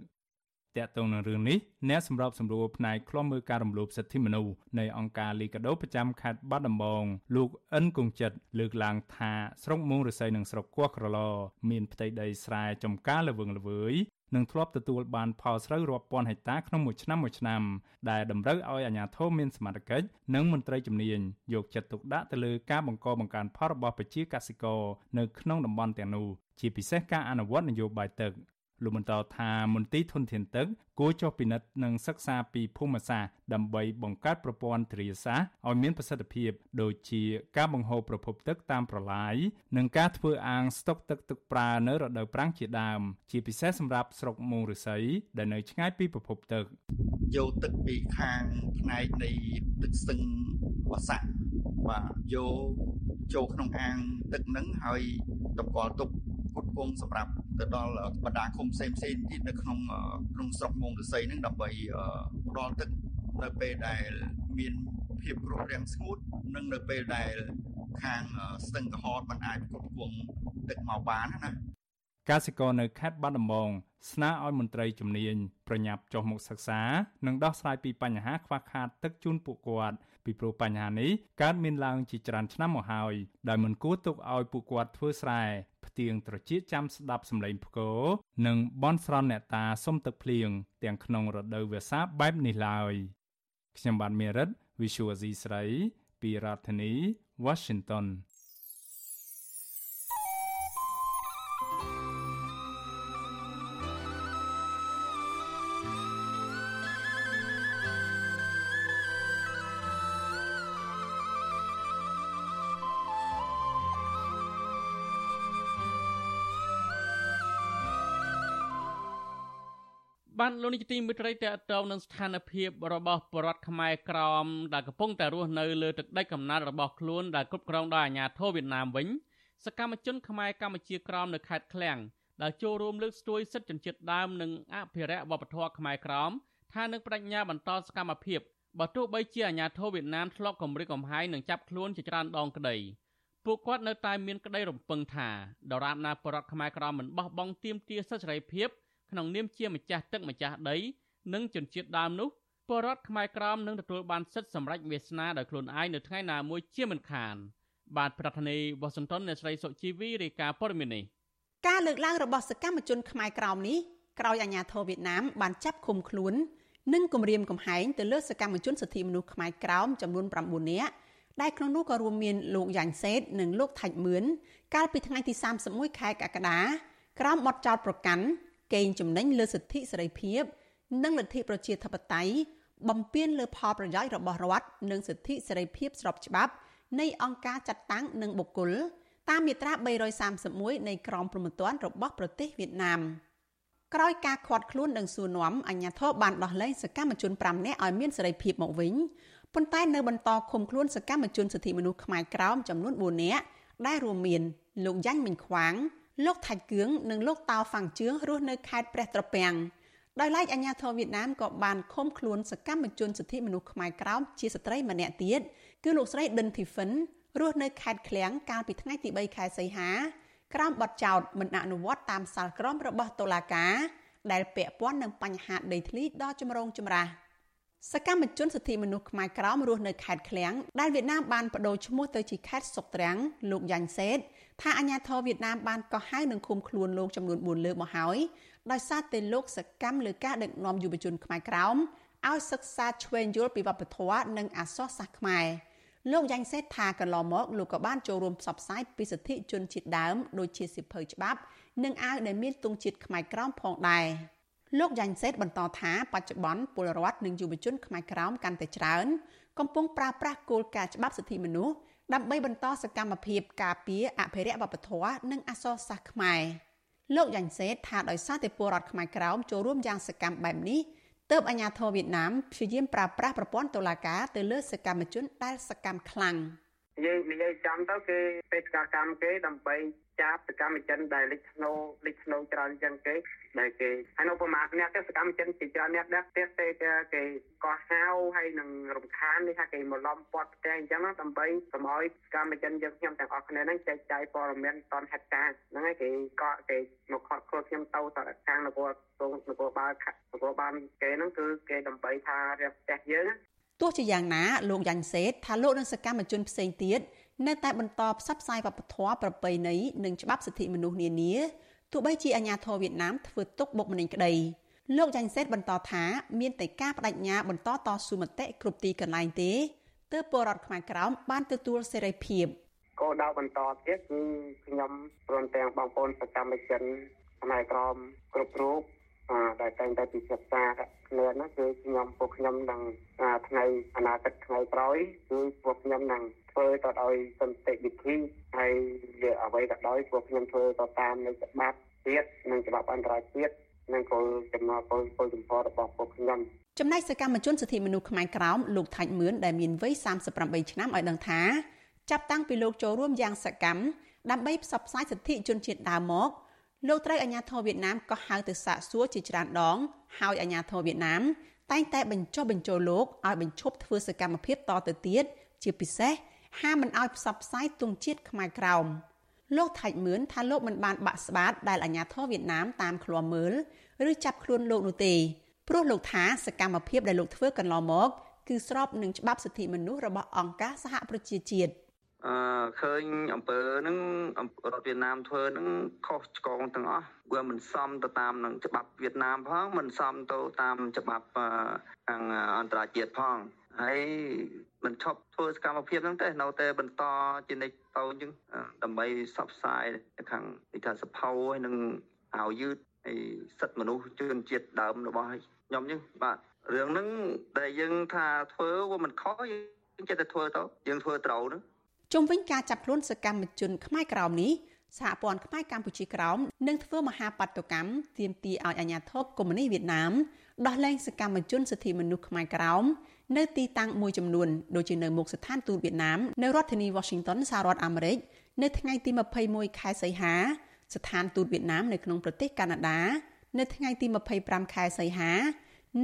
តាក់ទងនឹងរឿងនេះអ្នកសម្របសម្រួលផ្នែកឃ្លាំមើលការរំលោភសិទ្ធិមនុស្សនៃអង្គការលីកាដូប្រចាំខេត្តបាត់ដំបងលោកអិនគង្ជិតលើកឡើងថាស្រុកមោងរស័យនិងស្រុកគោះក្រឡមានផ្ទៃដីស្រែចម្ការល្វឹងល្វើយនិងធ្លាប់ទទួលបានផលស្រូវរាប់ពាន់ហិកតាក្នុងមួយឆ្នាំមួយឆ្នាំដែលតម្រូវឲ្យអាជ្ញាធរមានសមត្ថកិច្ចនិងមន្ត្រីជំនាញយកចិត្តទុកដាក់ទៅលើការបង្កបង្កើនផលរបស់ប្រជាកសិករនៅក្នុងតំបន់ទាំងនោះជាពិសេសការអនុវត្តនយោបាយទឹក លោកបន្តថាមន្ទីរធនធានទឹកគួរចុះពិនិត្យនិងសិក្សាពីភូមិសាស្ត្រដើម្បីបង្កើតប្រព័ន្ធធារាសាស្ត្រឲ្យមានប្រសិទ្ធភាព ដូចជាការបង្ហូរប្រភពទឹកតាមប្រឡាយនិងការធ្វើអាងស្តុកទឹកទឹកប្រើនៅរដូវប្រាំងជាដើម ជាពិសេសសម្រាប់ស្រុកមូងឫស្សីដែលនៅឆ្ងាយពីប្រភពទឹក
យកទឹកពីខាងផ្នែកនៃទឹកស្ទឹងវ៉ាសាក់បាទយកចូលក្នុងអាងទឹកនឹងហើយតម្កល់ទុកគុតគង់សម្រាប់ ទៅដល់បណ្ដាឃុំផ្សេងផ្សេងទៀតនៅក្នុងក្នុងស្រុកមងរស័យនឹងដើម្បីផ្ដល់ទឹកនៅពេលដែលមានភាពគ្រោះរាំងស្ងួតនិងនៅពេលដែលខាងស្ទឹងក្រហមមិនអាចគ្រប់គ្រងទឹកមកបានណា
កសិករនៅខេត្តបាត់ដំបងស្នើឲ្យមន្ត្រីជំនាញប្រញាប់ចុះមកសិក្សានិងដោះស្រាយពីបញ្ហាខ្វះខាតទឹកជូនពួកគាត់ពីព្រោះបញ្ហានេះកើតមានឡើងជាច្រើនឆ្នាំមកហើយដោយមិនគួរទុកឲ្យពួកគាត់ធ្វើស្រែ ផ្ទៀងត្រចៀកចាំស្ដាប់សម្លេងផ្គរនិងបន់ស្រន់អ្នកតាសុំទឹកភ្លៀងទាំងក្នុងរដូវវស្សាបែបនេះឡើយខ្ញុំបាទមេរិត Visual C ស្រីពីរដ្ឋធានី Washington
បានលោកនេះទីមិត្តរីតេតងនឹងស្ថានភាពរបស់បរដ្ឋខ្មែរក្រមដែលកំពុងតែរស់នៅលើទឹកដីកំណើតរបស់ខ្លួនដែលគ្រប់គ្រងដោយអាជ្ញាធរវៀតណាមវិញសកម្មជនខ្មែរកម្ពុជាក្រមនៅខេត្តឃ្លៀងដែលចូលរួមលើកស្ទួយសិទ្ធិជនជាតិដើមនិងអភិរក្សវប្បធម៌ខ្មែរក្រមថានឹងបដិញ្ញាបន្តសកម្មភាពបើទោះបីជាអាជ្ញាធរវៀតណាមធ្លាប់គម្រិតកំហែងនិងចាប់ខ្លួនជាច្រើនដងក្តីពួកគាត់នៅតែមានក្តីរំពឹងថាដរាបណាបរដ្ឋខ្មែរក្រមមិនបោះបង់ទាមទារសិទ្ធិសេរីភាព ក្នុងនាមជាម្ចាស់ទឹកម្ចាស់ដី និងជនជាតិដើមនោះពលរដ្ឋខ្មែរក្រមនឹងទទួលបានសិទ្ធិសម្រេចវាសនាដោយខ្លួនឯងនៅថ្ងៃណាមួយជាមិនខាន បាទប្រធានាធិបតីវ៉ាស៊ីនតោនអ្នកស្រីសុជីវីរាយការណ៍ព័ត៌មាននេះ
ការលើកឡើងរបស់សកម្មជនខ្មែរក្រមនេះក្រោយអាញាធរវៀតណាមបានចាប់ឃុំខ្លួននិងគំរាមកំហែងទៅលើសកម្មជនសិទ្ធិមនុស្សខ្មែរក្រោមចំនួន9នាក់ដែលក្នុងនោះក៏រួមមានលោកយ៉ាញ់សេតនិងលោកថាច់មឿនកាលពីថ្ងៃទី31ខែកក្កដាក្រោមបទចោទប្រកាន់ កេងចំណេញលើសិទ្ធិសេរីភាព និងលទ្ធិប្រជាធិបតេយ្យបំពានលើផលប្រយោជន៍របស់រដ្ឋនិងសិទ្ធិសេរីភាពស្របច្បាប់នៃអង្គការចាត់តាំងនិងបុគ្គលតាមមាត្រា331នៃក្រមព្រហ្មទណ្ឌរបស់ប្រទេសវៀតណាមក្រោយការខាត់ខ្លួននិងសួរនាំអាជ្ញាធរបានដោះលែងសកម្មជន5នាក់ឲ្យមានសេរីភាពមកវិញប៉ុន្តែនៅបន្តឃុំខ្លួនសកម្មជនសិទ្ធិមនុស្សខ្មែរក្រោមចំនួន4នាក់ដែលរួមមានលោកយ៉ាញ់មិញខ្វាង លោកថាច់គឿងនិងលោកតោហ្វាំងជឿងរស់នៅខេត្តព្រះត្រពាំងដោយឡែកអាជ្ញាធរវៀតណាមក៏បានឃុំខ្លួនសកម្មជនសិទ្ធិមនុស្សខ្មែរក្រោមជាស្ត្រីម្នាក់ទៀតគឺលោកស្រីដិនធីហ្វិនរស់នៅខេត្តឃ្លៀងកាលពីថ្ងៃទី3ខែសីហាក្រោមបទចោទមិនអនុវត្តតាមសាលក្រមរបស់តុលាការដែលពាក់ព័ន្ធនឹងបញ្ហាដីធ្លីដ៏ចម្រូងចម្រាសសកម្មជនសិទ្ធិមនុស្សខ្មែរក្រោមរស់នៅខេត្តឃ្លៀងដែលវៀតណាមបានបដូរឈ្មោះទៅជាខេត្តសុកត្រាំងលោកយ៉ាញ់សេត ថាអាញាធរវៀតណាមបានកោះហៅនឹងឃុំខ្លួនលោកចំនួន4លើកមកហើយដោយសារតែលោកសកម្មលើការដឹកនាំយុវជនខ្មែរក្រោមឲ្យសិក្សាឆ្វេងយល់ពីវប្បធម៌និងអក្សរសាស្ត្រខ្មែរលោកយ៉ាញ់សេតថាកន្លងមកលោកក៏បានចូលរួមផ្សព្វផ្សាយពីសិទ្ធិជនជាតិដើមដូចជាសិភៅច្បាប់ និងអាវដែលមានទង់ជាតិខ្មែរក្រោមផងដែរលោកយ៉ាញ់សេតបន្តថាបច្ចុប្បន្នពលរដ្ឋនិងយុវជនខ្មែរក្រោមកាន់តែច្រើន កំពុងប្រើប្រាស់គោលការណ៍ច្បាប់សិទ្ធិមនុស្ស ដើម្បីបន្តសកម្មភាពការពារអភិរក្សវប្បធម៌និងអក្សរសាស្ត្រខ្មែរលោកយ៉ាញ់សេតថាដោយសារតែពលរដ្ឋខ្មែរក្រោមចូលរួមយ៉ាងសកម្មបែបនេះទើបអាញាធរវៀតណាមព្យាយាមប្រើប្រាស់ប្រព័ន្ធតុលាការទៅលើសកម្មជនដែលសកម្មខ្លាំង
យើងនិយាយចំទៅគេបេសកកម្មគេដើម្បី ចាប់សកម្មជនដែលលេចធ្នោលេចធ្នោច្រើនជាងគេដែលគេហើយនៅប្រមាណអ្នកទៅសកម្មជនជាច្រើនអ្នកដែរទៀតទេគេក៏ហៅហើយនឹងរំខាននេះថាគេមកឡំពាត់ផ្ទះអញ្ចឹងដើម្បីកុំឲ្យសកម្មជនយើងខ្ញុំទាំងអស់គ្នាហ្នឹងចែកចាយព័ត៌មានតនហេតុការណ៍ហ្នឹងហើយគេក៏គេមកខកខ្លួនខ្ញុំទៅតខាងនគរទងនគរបាលនគរបាលគេហ្នឹងគឺគេដើម្បីថារះផ្ទះយើង
ទោះជាយ៉ាងណាលោកយ៉ាញ់សេតថាលោកនិងសកម្មជនផ្សេងទៀត នៅតែបន្តផ្សព្វផ្សាយវប្បធម៌ប្រពៃណីនិងច្បាប់សិទ្ធិមនុស្សនានាទោះបីជាអាញាធរវៀតណាមធ្វើទុកបុកម្នេញក្តីលោកយ៉ាញ់សេតបន្តថាមានតែការបដិញ្ញាបន្តតស៊ូមតិគ្រប់ទីកន្លែងទេទើបពលរដ្ឋខ្មែរក្រោមបានទទួលសេរីភាព
គោលដៅបន្តទៀតគឺខ្ញុំព្រមទាំងបងប្អូនសកម្មជនខ្មែរក្រមគ្រប់រូបដែលតែងតែពិភាក្សាគ្នានោះគឺខ្ញុំពួកខ្ញុំនឹងថ្ងៃអនាគតថ្ងៃក្រោយគឺពួកខ្ញុំនឹងធ្វើទៅដោយសន្តិវិធីហើយវាអ្វីក៏ដោយពួកខ្ញុំធ្វើទៅតាមនៃច្បាប់ជាតិនិងច្បាប់អន្តរជាតិនិងគោលចំណងគោលគោលចំហរបស់ពួកខ្ញុំ
ចំណែកសកម្មជនសិទ្ធិមនុស្សខ្មែរក្រោមលោកថាច់មឿនដែលមានវ័យ38ឆ្នាំឲ្យដឹងថាចាប់តាំងពីលោកចូលរួមយ៉ាងសកម្មដើម្បីផ្សព្វផ្សាយសិទ្ធិជនជាតិដើមមកលោកត្រូវអាជ្ញាធរវៀតណាមក៏ហៅទៅសាកសួរជាច្រើនដង ហើយអាជ្ញាធរវៀតណាមតែងតែបញ្ចុះបញ្ចូលលោកឲ្យបញ្ឈប់ធ្វើសកម្មភាពតទៅទៀតជាពិសេស ហាមមិនឲ្យផ្សព្វផ្សាយទង់ជាតិខ្មែរក្រោមលោកថៃមឿនថាលោកមិនបានបាក់ស្បាតដែលអាជ្ញាធរវៀតណាមតាមឃ្លាំមើលឬចាប់ខ្លួនលោកនោះទេព្រោះលោកថាសកម្មភាពដែលលោកធ្វើកន្លងមកគឺស្របនឹងច្បាប់សិទ្ធិមនុស្សរបស់អង្គការសហប្រជាជាតិ
អឺឃើញអំពើហ្នឹងរដ្ឋវៀតណាមធ្វើហ្នឹងខុសឆ្គងទាំងអស់វាមិនសមទៅតាមនឹងច្បាប់វៀតណាមផងមិនសមទៅតាមច្បាប់ខាងអន្តរជាតិផងហើយ មិនឈប់ធ្វើសកម្មភាពហ្នឹងទេនៅតែបន្តជានិច្ចទៅអញ្ចឹងដើម្បីសបផ្សាយខាងវិធានសភៅហើយនឹងអាវយឺតហើយសិទ្ធិមនុស្សជនជាតិដើមរបស់ខ្ញុំអញ្ចឹងបាទរឿងហ្នឹងដែលយើងថាធ្វើវាមិនខុសយើងចិត្តតែធ្វើទៅយើងធ្វើត្រូវហ្នឹង
ជុំវិញការចាប់ខ្លួនសកម្មជនខ្មែរក្រោមនេះសហព័ន្ធខ្មែរកម្ពុជាក្រោមនឹងធ្វើមហាបាតុកម្មទាមទារឲ្យអាជ្ញាធរកុម្មុយនីសវៀតណាមដោះលែងសកម្មជនសិទ្ធិមនុស្សខ្មែរក្រោម នៅទីតាំងមួយចំនួនដូចជានៅមុខស្ថានទូតវៀតណាមនៅរដ្ឋធានី Washington សហរដ្ឋអាមេរិកនៅថ្ងៃទី21ខែសីហា ស្ថានទូតវៀតណាមនៅក្នុងប្រទេសកាណាដានៅថ្ងៃទី25ខែសីហា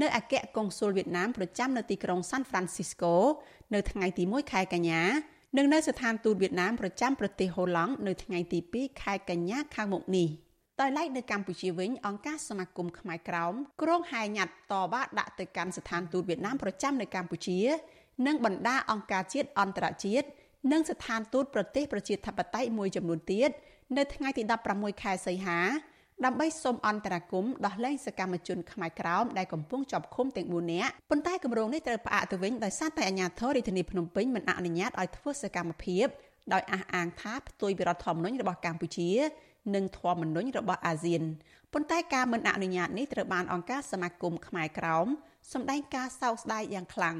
នៅអគ្គកុងស៊ុលវៀតណាមប្រចាំនៅទីក្រុង San Francisco នៅថ្ងៃទី1ខែកញ្ញានិងនៅស្ថានទូតវៀតណាមប្រចាំប្រទេសហូឡង់នៅថ្ងៃទី2ខែកញ្ញាខាងមុខនេះ ដោយឡែកនៅកម្ពុជាវិញអង្គការសមាគមខ្មែរក្រោមក្រុងហែញ៉ាត់តវ៉ាដាក់ទៅកាន់ស្ថានទូតវៀតណាមប្រចាំនៅកម្ពុជា និងបណ្ដាអង្គការជាតិអន្តរជាតិនិងស្ថានទូតប្រទេសប្រជាធិបតេយ្យមួយចំនួនទៀតនៅថ្ងៃទី16ខែសីហាដើម្បីសូមអន្តរាគមន៍ដោះលែងសកម្មជនខ្មែរក្រោមដែលកំពុងជាប់ឃុំទាំង4នាក់ប៉ុន្តែគម្រោងនេះត្រូវផ្អាកទៅវិញដោយសារតែអាជ្ញាធររាជធានីភ្នំពេញមិនអនុញ្ញាតឲ្យធ្វើសកម្មភាពដោយអះអាងថាផ្ទុយពីរដ្ឋធម្មនុញ្ញរបស់កម្ពុជា និងធម្មនុញ្ញរបស់អាស៊ានប៉ុន្តែការមិនអនុញ្ញាតនេះត្រូវបានអង្គការសមាគមខ្មែរក្រោមសម្ដែងការសោកស្ដាយយ៉ាងខ្លាំង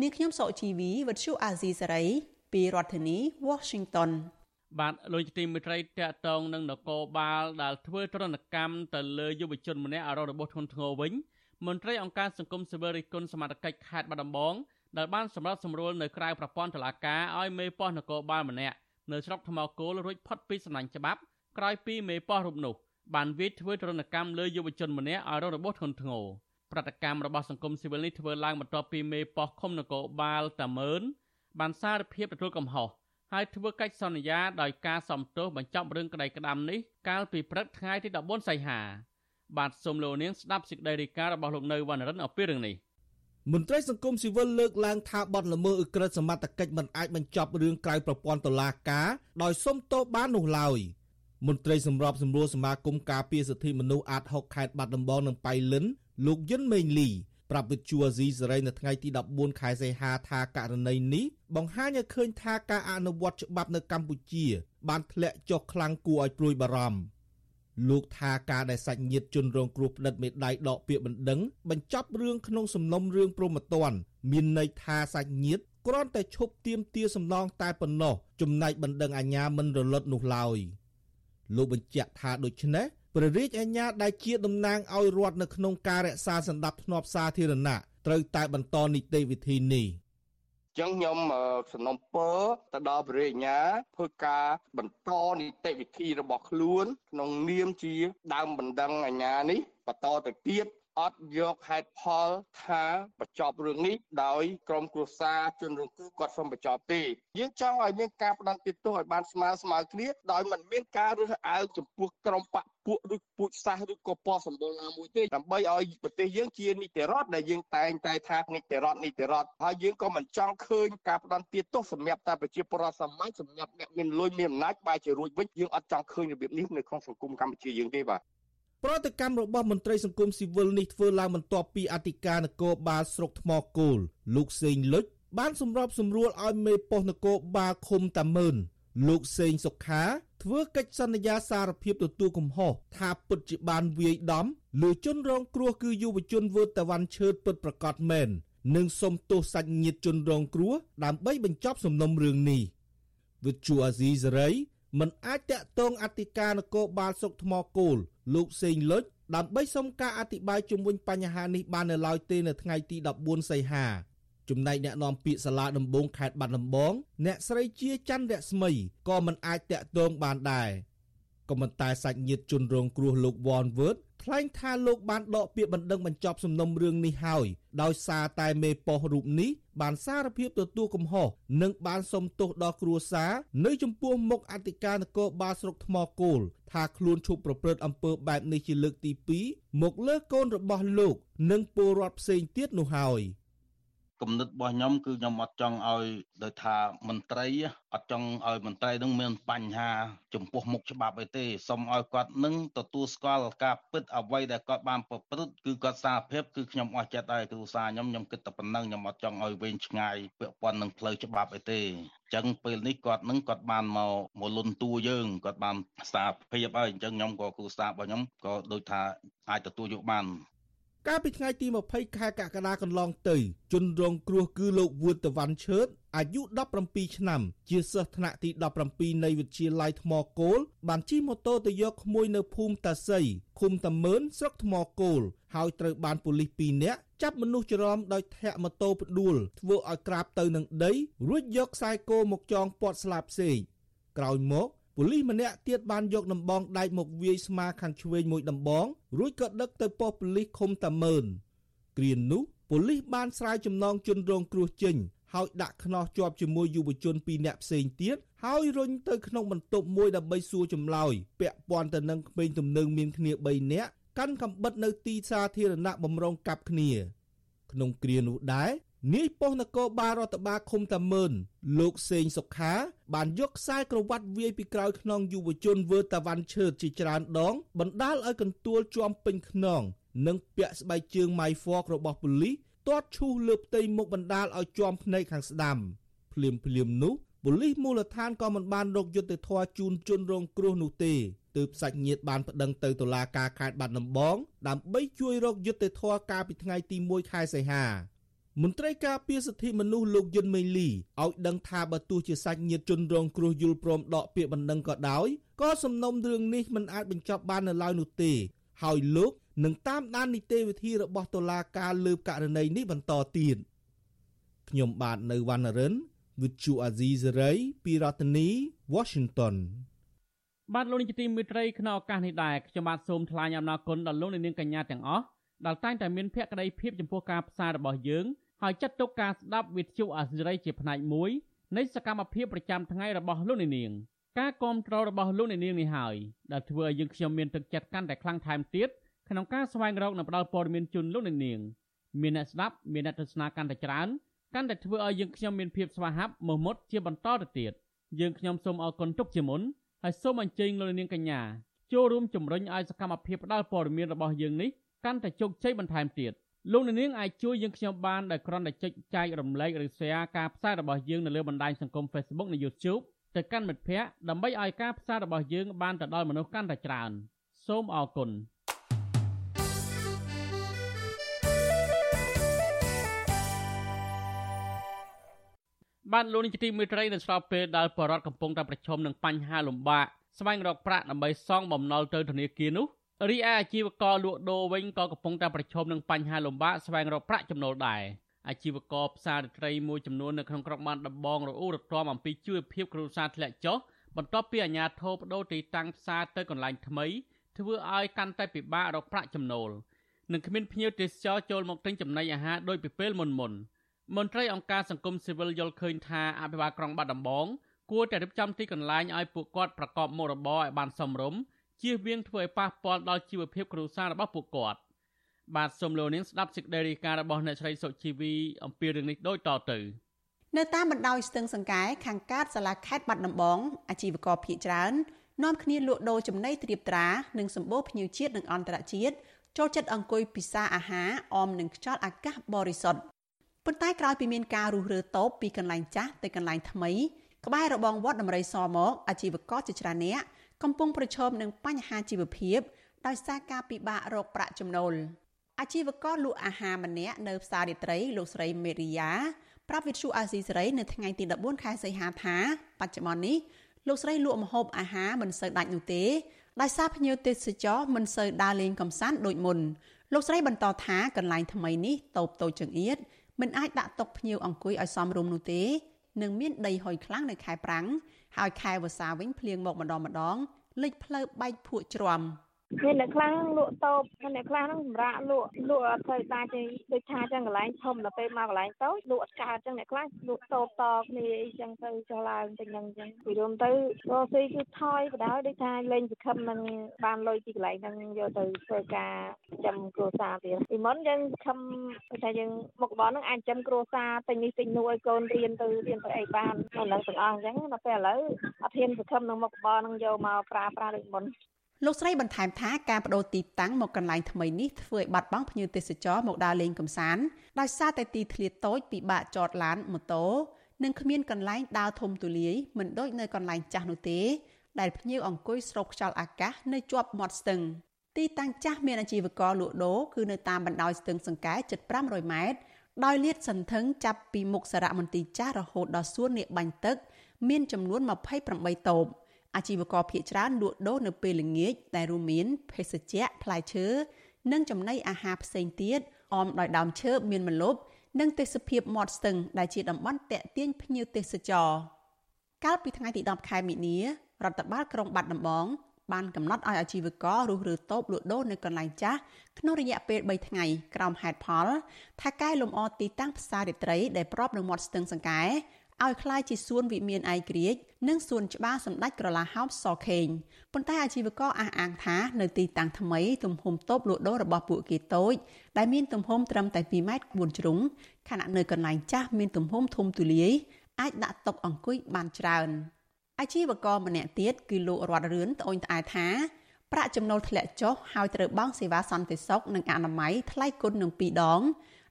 នាងខ្ញុំសុជីវីវិទ្យុអាស៊ីសេរីពីរដ្ឋធានី Washington
បាទលោកជាទីមេត្រីតកតងនឹងនគរបាលដែលធ្វើទរណកម្មទៅលើយុវជនម្នាក់អាររបួសធ្ងន់ធ្ងរវិញមន្ត្រីអង្គការសង្គមស៊ីវិលរិះគន់សមត្ថកិច្ចខេត្តបាត់ដំបងដែលបានសម្រាប់សម្រួលនៅក្រៅប្រព័ន្ធតុលាការឲ្យមេប៉ោះនគរបាលម្នាក់នៅស្រុកថ្មគោលរួចផុតពីសំណាញ់ច្បាប់ ក្រោយពីមេប៉ោះរូបនោះបានវាយធ្វើទរណកម្មលើយុវជនម្នាក់ឲ្យរងរបួសធ្ងន់ធ្ងរប្រតិកម្មរបស់សង្គមស៊ីវិលនេះធ្វើឡើងបន្ទាប់ពីមេប៉ោះឃុំនគរបាលតាមើនបានសារភាពទទួលកំហុសហើយធ្វើកិច្ចសន្យាដោយការសំទោសបញ្ចប់រឿងក្តីក្តាំនេះកាលពីព្រឹកថ្ងៃទី14សីហាបាទសូមលោកនាងស្ដាប់សេចក្តីរាយការណ៍របស់លោកនៅវណ្ណរិនអំពីរឿងនេះ
មន្ត្រីសង្គមស៊ីវិលលើកឡើងថាបទល្មើសអ ுக ្រិតសមត្ថកិច្ចមិនអាចបញ្ចប់រឿងក្រៅប្រព័ន្ធតុលាការដោយសុំទោសបាននោះឡើយ មន្ត្រីសម្របសម្រួលសមាគមការពារសិទ្ធិមនុស្សអាត6ខេត្តបាត់ដំបងនិងបៃលិនលោកយិនមេងលីប្រាប់វិទ្យុអាស៊ីសេរីនៅថ្ងៃទី14ខែសីហាថាករណីនេះបង្ហាញឲ្យឃើញថាការអនុវត្តច្បាប់នៅកម្ពុជា បានធ្លាក់ចុះខ្លាំងគួរឲ្យព្រួយបារម្ភលោកថាការដែលសាច់ញាតិជនរងគ្រោះផ្តិតមេដៃដកពាក្យបណ្ដឹងបញ្ចប់រឿងក្នុងសំណុំរឿងព្រមត្តនមានន័យថាសាច់ញាតិគ្រាន់តែឈប់ទៀមទាសំណងតែប៉ុណ្ណោះចំណែកបណ្ដឹងអាញាមិនរលត់នោះឡើយ លោកបញ្ជាក់ថាដូច្នេះព្រះរាជអាជ្ញាដែលជាតំណាងឲ្យរដ្ឋនៅក្នុងការរក្សាសន្តិភាពសាធារណៈត្រូវតែបន្តនីតិវិធីនេះ
ចឹងខ្ញុំសំណុំពរទៅដល់ព្រះរាជអាជ្ញាធ្វើការបន្តនីតិវិធីរបស់ខ្លួន ក្នុងនាមជាដើមបណ្ដឹងអាជ្ញានេះបន្តទៅទៀត អត់យកហេតុផលថាបញ្ចប់រឿងនេះដោយក្រមគ្រួសារជនរងគ្រោះគាត់សូមបញ្ចប់ទេយើងចង់ឲ្យមានការផ្ដន្ទាទោសឲ្យបានស្មើស្មើគ្នាដោយមិនមានការរើសអើងចំពោះក្រមបកពួកឬពូជសាសឬក៏ពណ៌សម្បុរណាមួយទេដើម្បីឲ្យប្រទេសយើងជានីតិរដ្ឋដែលយើងតែងតែថានីតិរដ្ឋនីតិរដ្ឋហើយយើងក៏មិនចង់ឃើញការផ្ដន្ទាទោសសម្រាប់តែប្រជាពលរដ្ឋសាមញ្ញសម្រាប់អ្នកមានលុយមានអំណាចបែរជារួចវិញយើងអត់ចង់ឃើញរបៀបនេះនៅក្នុងសង្គមកម្ពុជាយើងទេបាទ
ប្រតិកម្មរបស់មន្ត្រីសង្គមស៊ីវិលនេះធ្វើឡើងបន្ទាប់ពីអធិការនគរបាលស្រុកថ្មគោលលោកសេងលុចបានសម្របសម្រួលឲ្យមេប៉ុស្តិ៍នគរបាលឃុំតាមើនលោកសេងសុខាធ្វើកិច្ចសន្យាសារភាពទទួលកំហុសថាពិតជាបានវាយដំលើជនរងគ្រោះគឺយុវជនវឺតតវ៉ាន់ឈើតពិតប្រកបមែននិងសុំទោសសាច់ញាតិជនរងគ្រោះដើម្បីបញ្ចប់សំណុំរឿងនេះវិទ្យុអាស៊ីសេរីមិនអាចតាក់ទងអធិការនគរបាលស្រុកថ្មគោល លោកសេងលុចដើម្បីសុំការអធិប្បាយជុំវិញបញ្ហានេះបាននៅឡើយទេនៅថ្ងៃទី14សីហាចំណែកអ្នកនាំពាក្យសាលាដំបងខេត្តបាត់ដំបងអ្នកស្រីជាច័ន្ទរស្មីក៏មិនអាចតាក់ទងបានដែរក៏មិនតែសាច់ញាតិជនរងគ្រោះលោកវ៉នវើត ថ្លែងថាលោកបានដកពាក្យបណ្ដឹងបញ្ចប់សំណុំរឿងនេះហើយដោយសារតែមេប៉ុស្តិ៍រូបនេះបានសារភាពទទួលកំហុសនិងបានសុំទោសដល់គ្រួសារនៅចំពោះមុខអធិការនគរបាលស្រុកថ្មគោលថាខ្លួនឈប់ប្រព្រឹត្តអំពើបែបនេះជាលើកទី2មកលើកូនរបស់លោក និងពលរដ្ឋផ្សេងទៀតនោះហើយ។
គំនិតរបស់ខ្ញុំគឺខ្ញុំអត់ចង់ឲ្យដោយថាមន្ត្រីអត់ចង់ឲ្យមន្ត្រីនឹងមានបញ្ហាចំពោះមុខច្បាប់អីទេសូមឲ្យគាត់នឹងទទួលស្គាល់ការពិតអ្វីដែលគាត់បានប្រព្រឹត្តគឺគាត់សារភាពគឺខ្ញុំអស់ចិត្តហើយគ្រូសាខ្ញុំខ្ញុំគិតតែប៉ុណ្ណឹងខ្ញុំអត់ចង់ឲ្យវែងឆ្ងាយពាក់ព័ន្ធនឹងផ្លូវច្បាប់អីទេចឹងពេលនេះគាត់នឹងគាត់បានមកមកលុនតួយើងគាត់បានសារភាពហើយអញ្ចឹងខ្ញុំក៏គ្រូសារបស់ខ្ញុំក៏ដូចថាអាចទទួលយកបាន
កាលពីថ្ងៃទី20ខែកក្កដាកន្លងទៅ ជនរងគ្រោះគឺលោកវឿនតវ៉ាន់ឈើតអាយុ17ឆ្នាំ ជាសិស្សថ្នាក់ទី17នៃវិទ្យាល័យថ្មគោលបានជិះម៉ូតូទៅយកក្មួយនៅភូមិតាសីឃុំតាមើនស្រុកថ្មគោលហើយត្រូវបានប៉ូលីស2នាក់ចាប់មនុស្សច្រឡំដោយធាក់ម៉ូតូផ្ដួលធ្វើឲ្យក្រាបទៅនឹងដីរួចយកខ្សែគោមកចងពាត់ស្លាបផ្សេងក្រោយមក ប៉ូលីសម្នាក់ទៀតបានយកដំបងដែកមកវាយស្មាខាងឆ្វេងមួយដំបងរួចក៏ដឹកទៅប៉ុស្តិ៍ប៉ូលីសឃុំតាមើនគ្រានោះប៉ូលីសបានស្រាយចំណងជនរងគ្រោះចេញហើយដាក់ខ្នោះជាប់ជាមួយយុវជន2នាក់ផ្សេងទៀតហើយរុញទៅក្នុងបន្ទប់មួយដើម្បីសួរចម្លើយពាក់ព័ន្ធទៅនឹងក្មេងទំនើងមានគ្នា3នាក់កាន់កំបិតនៅទីសាធារណៈបំរុងកាប់គ្នា ក្នុងគ្រានោះដែរ នាយប៉ុស្តិ៍នគរបាលរដ្ឋបាលឃុំតាមើនលោកសេងសុខា បានយកខ្សែក្រវ៉ាត់វាយពីក្រោយខ្នងយុវជនវើតាវ៉ាន់ឈើជាច្រើនដង បណ្ដាលឲ្យកន្ទួលជាប់ពេញខ្នង និងពាក់ស្បែកជើងម៉ៃហ្វករបស់ប៉ូលីសទាត់ឈូសលើផ្ទៃមុខបណ្ដាលឲ្យជាប់ភ្នែកខាងស្ដាំភ្លាមភ្លាមនោះប៉ូលីសមូលដ្ឋានក៏មិនបានរកយុត្តិធម៌ជូនជនរងគ្រោះនោះទេទើបសាច់ញាតិបានប្តឹងទៅតុលាការខេត្តបាត់ដំបង ដើម្បីជួយរកយុត្តិធម៌កាលពីថ្ងៃទី1ខែសីហា មន្ត្រីការពារសិទ្ធិមនុស្សលោកយុនមេងលីឲ្យដឹងថាបើទោះជាសាច់ញាតិជនរងគ្រោះយល់ព្រមដកពាក្យបណ្ដឹងក៏ដោយក៏សំណុំរឿងនេះមិនអាចបញ្ចប់បាននៅឡើយនោះទេ ហើយលោកនឹងតាមដាននីតិវិធីរបស់តុលាការលើករណីនេះបន្តទៀតខ្ញុំបាទនៅវណ្ណរិន with Chu Azizi Saray ពីរដ្ឋធានី Washington
បាទលោកនាយកទីមេត្រីក្នុងឱកាសនេះដែរខ្ញុំបាទសូមថ្លែងអំណរគុណដល់លោកនាងកញ្ញាទាំងអស់ដែលតែងតែមានភក្ដីភាពចំពោះការផ្សាយរបស់យើង ហើយចាត់ទុកការស្ដាប់វិទ្យុអាស៊ីសេរីជាផ្នែកមួយនៃសកម្មភាពប្រចាំថ្ងៃរបស់លោកនាងការគ្រប់គ្រងរបស់លោកនាងនេះហើយដែលធ្វើឲ្យយើងខ្ញុំមានទឹកចិត្តកាន់តែខ្លាំងថែមទៀតក្នុងការស្វែងរកនិងផ្តល់ព័ត៌មានជូនលោកនាងមានអ្នកស្ដាប់មានអ្នកទស្សនាកាន់តែច្រើនកាន់តែធ្វើឲ្យយើងខ្ញុំមានភាពស្វាហាប់មោះមុតជាបន្តទៅទៀតយើងខ្ញុំសូមអរគុណទុកជាមុនហើយសូមអញ្ជើញលោកនាងកញ្ញាចូលរួមជំរុញឲ្យសកម្មភាពផ្តល់ព័ត៌មានរបស់យើងនេះកាន់តែជោគជ័យបន្ថែមទៀត លោកនាងអាចជួយយើងខ្ញុំបានដោយគ្រាន់តែចុចចែករំលែកឬ share ការផ្សាយរបស់យើងនៅលើបណ្ដាញសង្គម Facebook និង YouTube ទៅកាន់មិត្តភ័ក្តិដើម្បីឲ្យការផ្សាយរបស់យើងបានទៅដល់មនុស្សកាន់តែច្រើនសូមអរគុណបានលោកនាយកទីមេត្រីនៅស្របពេលដែលបរដ្ឋកំពុងតែប្រឈមនឹងបញ្ហាលំបាកស្វែងរកប្រាក់ដើម្បីសងបំណុលទៅធនាគារនោះ រីឯអាជីវករលក់ដូរវិញក៏កំពុងតែប្រឈមនឹងបញ្ហាលំបាកស្វែងរកប្រាក់ចំណូលដែរអាជីវករផ្សាររាត្រីមួយចំនួននៅក្នុងក្រុងបានដំបងរអ៊ូរទាំអំពីជីវភាពគ្រួសារធ្លាក់ចុះបន្ទាប់ពីអាជ្ញាធរបដូរទីតាំងផ្សារទៅកន្លែងថ្មីធ្វើឲ្យកាន់តែពិបាករកប្រាក់ចំណូលនិងគ្មានភ្ញៀវទេសចរចូលមកទិញចំណីអាហារដោយពីពេលមុនមុនមន្ត្រីអង្គការសង្គមស៊ីវិលយល់ឃើញថាអភិបាលក្រុងបាត់ដំបងគួរតែរៀបចំទីកន្លែងឲ្យពួកគាត់ប្រកបមុខរបរឲ្យបានសមរម្យ ជៀសវាងធ្វើឲ្យប៉ះពាល់ដល់ជីវភាពគ្រួសាររបស់ពួកគាត់បាទសូមលោកនាងស្ដាប់សេចក្តីរាយការណ៍របស់អ្នកស្រីសុជីវីអំពីរឿងនេះដូចតទៅ
នៅតាមបណ្ដោយស្ទឹងសង្កែខាងកើតសាលាខេត្តបាត់ដំបងអាជីវករភៀកច្រើននាំគ្នាលក់ដូរចំណីត្រៀបត្រានិងសម្បូរភ្ញៀវជាតិនិងអន្តរជាតិចូលចិត្តអង្គុយពិសាអាហារអមនឹងខ្យល់អាកាសបរិសុទ្ធប៉ុន្តែក្រោយពីមានការរុះរើតូបពីកន្លែងចាស់ទៅកន្លែងថ្មីក្បែររបងវត្តដំរីសមកអាជីវករជាច្រើនអ្នក កំពុងប្រឈមនឹងបញ្ហាជីវភាពដោយសារការពិបាករកប្រាក់ចំណូលអាជីវករលក់អាហារម្នាក់នៅផ្សាររាត្រីលោកស្រីមេរីយ៉ាប្រាប់វិទ្យុអាស៊ីសេរីនៅថ្ងៃទី14ខែសីហាថាបច្ចុប្បន្ននេះលោកស្រីលក់ម្ហូបអាហារមិនសូវដាច់នោះទេដោយសារភ្ញៀវទេសចរមិនសូវដើរលេងកំសាន្តដូចមុនលោកស្រីបន្តថាកន្លែងថ្មីនេះតូបតូចចង្អៀតមិនអាចដាក់តុភ្ញៀវអង្គុយឲ្យសមរម្យនោះទេ នឹងមានដីហុយខ្លាំងនៅខែប្រាំងហើយខែវស្សាវិញភ្លៀងមកម្ដងម្ដងលេចផ្លូវបែកភក់ជ្រាំ
មានអ្នកខ្លះលក់តូបហើយអ្នកខ្លះហ្នឹងសម្រាប់លក់លក់អត់ទៅដាច់ទេដូចថាចឹងកន្លែងធំដល់ពេលមកកន្លែងតូចលក់អត់កើតចឹងអ្នកខ្លះលក់តូបតគ្នាអីចឹងទៅចុះឡើងទៅហ្នឹងចឹងពីរួមទៅរកស៊ីគឺថយបដ ாய் ដូចថាលេងសង្ឃឹមនឹងបានលុយពីកន្លែងហ្នឹងយកទៅធ្វើការចាំគ្រួសារទៀតពីមុនយើងសង្ឃឹមថាយើងមុខរបរហ្នឹងអាចចាំគ្រួសារទិញនេះទិញនោះឲ្យកូនរៀនទៅរៀនទៅអីបាននៅនឹងទាំងអស់អញ្ចឹងដល់ពេលឥឡូវអត់ហ៊ានសង្ឃឹមនឹងមុខរបរហ្នឹងយកមកប្រើប្រាស់ដូចមុន
លោកស្រីបន្ថែមថាការបដូរទីតាំងមកកន្លែងថ្មីនេះធ្វើឲ្យបាត់បង់ភ្ញៀវទេសចរមកដើរលេងកម្សាន្តដោយសារតែទីធ្លាតូចពិបាកចតឡានម៉ូតូនិងគ្មានកន្លែងដើរធំទូលាយមិនដូចនៅកន្លែងចាស់នោះទេដែលភ្ញៀវអង្គុយស្រូបខ្យល់អាកាសនៅជាប់មាត់ស្ទឹងទីតាំងចាស់មានអាជីវករលក់ដូរគឺនៅតាមបណ្ដោយស្ទឹងសង្កែជិត500ម៉ែត្រដោយលាតសន្ធឹងចាប់ពីមុខសារមន្ទីរចាស់រហូតដល់សួននាគបាញ់ទឹក មានចំនួន28តូប អាជីវករភៀកច្រើនលក់ដូរនៅពេលល្ងាចដែលរួមមានភេសជ្ជៈផ្លែឈើនិងចំណីអាហារផ្សេងទៀតអមដោយដើមឈើមានម្លប់និងទេសភាពមាត់ស្ទឹងដែលជាតំបន់តាក់ទាញភ្ញៀវទេសចរកាលពីថ្ងៃទី10ខែមិនិនារដ្ឋបាលក្រុងបាត់ដំបងបានកំណត់ឲ្យអាជីវកររុះរើតូបលក់ដូរនៅកន្លែងចាស់ក្នុងរយៈពេល3ថ្ងៃក្រោមហេតុផល ថាកែលំអទីតាំងផ្សាររាត្រីដែលប្របនៅមាត់ស្ទឹងសង្កែ ឲ្យคล้ายជាសួនវិមានឯករាជ្យនិងសួនច្បារសម្ដេចក្រឡាហោបសខេងប៉ុន្តែអាជីវករអះអាងថានៅទីតាំងថ្មីទំហំតូបលក់ដូររបស់ពួកគេតូចដែលមានទំហំត្រឹមតែ2ម៉ែត្រ4ជ្រុងខណៈនៅកន្លែងចាស់មានទំហំធំទូលាយអាចដាក់តុអង្គុយបានច្រើនអាជីវករម្នាក់ទៀតគឺលោករតរឿនត្អូញត្អែថាប្រាក់ចំណូលធ្លាក់ចុះហើយត្រូវបង់សេវាសន្តិសុខនិងអនាម័យថ្លៃគុណនឹង2ដង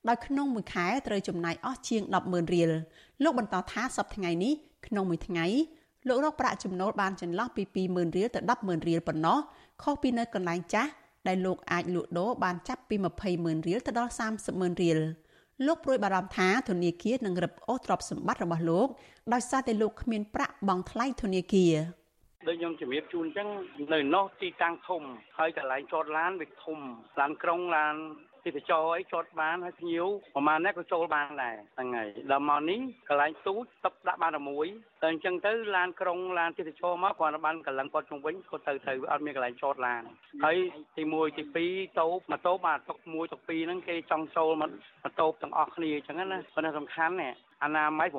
ដោយក្នុងមួយខែត្រូវចំណាយអស់ជាង100,000រៀល លោកបន្តថាសប្តាហ៍ថ្ងៃនេះក្នុងមួយថ្ងៃលោករកប្រាក់ចំណូលបានចន្លោះពី20,000រៀលទៅ10,000រៀលប៉ុណ្ណោះខុសពីនៅកន្លែងចាស់ដែលលោកអាចលក់ដូរបានចាប់ពី20,000រៀលទៅដល់30,000រៀលលោកព្រួយបារម្ភថាធនាគារនឹងរឹបអូសទ្រព្យសម្បត្តិរបស់លោកដោយសារតែលោកគ្មានប្រាក់បង់ថ្លៃធនាគារ
ដូចខ្ញុំជំរាបជូនអញ្ចឹងនៅនោះទីតាំងធំហើយកន្លែងចតឡានវាធំឡានក្រុងឡាន ទេសចរអីចតបានហើយភ្ញៀវប្រហែលនេះក៏ចូលបានដែរហ្នឹងហើយដល់មកនេះកន្លែងទូចទឹកដាក់បានតែមួយតែអញ្ចឹងទៅឡានក្រុងឡានទេសចរមកគាត់បានកន្លងគាត់ជុំវិញគាត់ទៅទៅអត់មានកន្លែងចតឡានហើយទី1ទី2តូបមកតូបបាទតុក1តុក2ហ្នឹងគេចង់ចូលមកមកតូបទាំងអស់គ្នាអញ្ចឹងណាប៉ុន្តែសំខាន់ណាអាណាម័យ9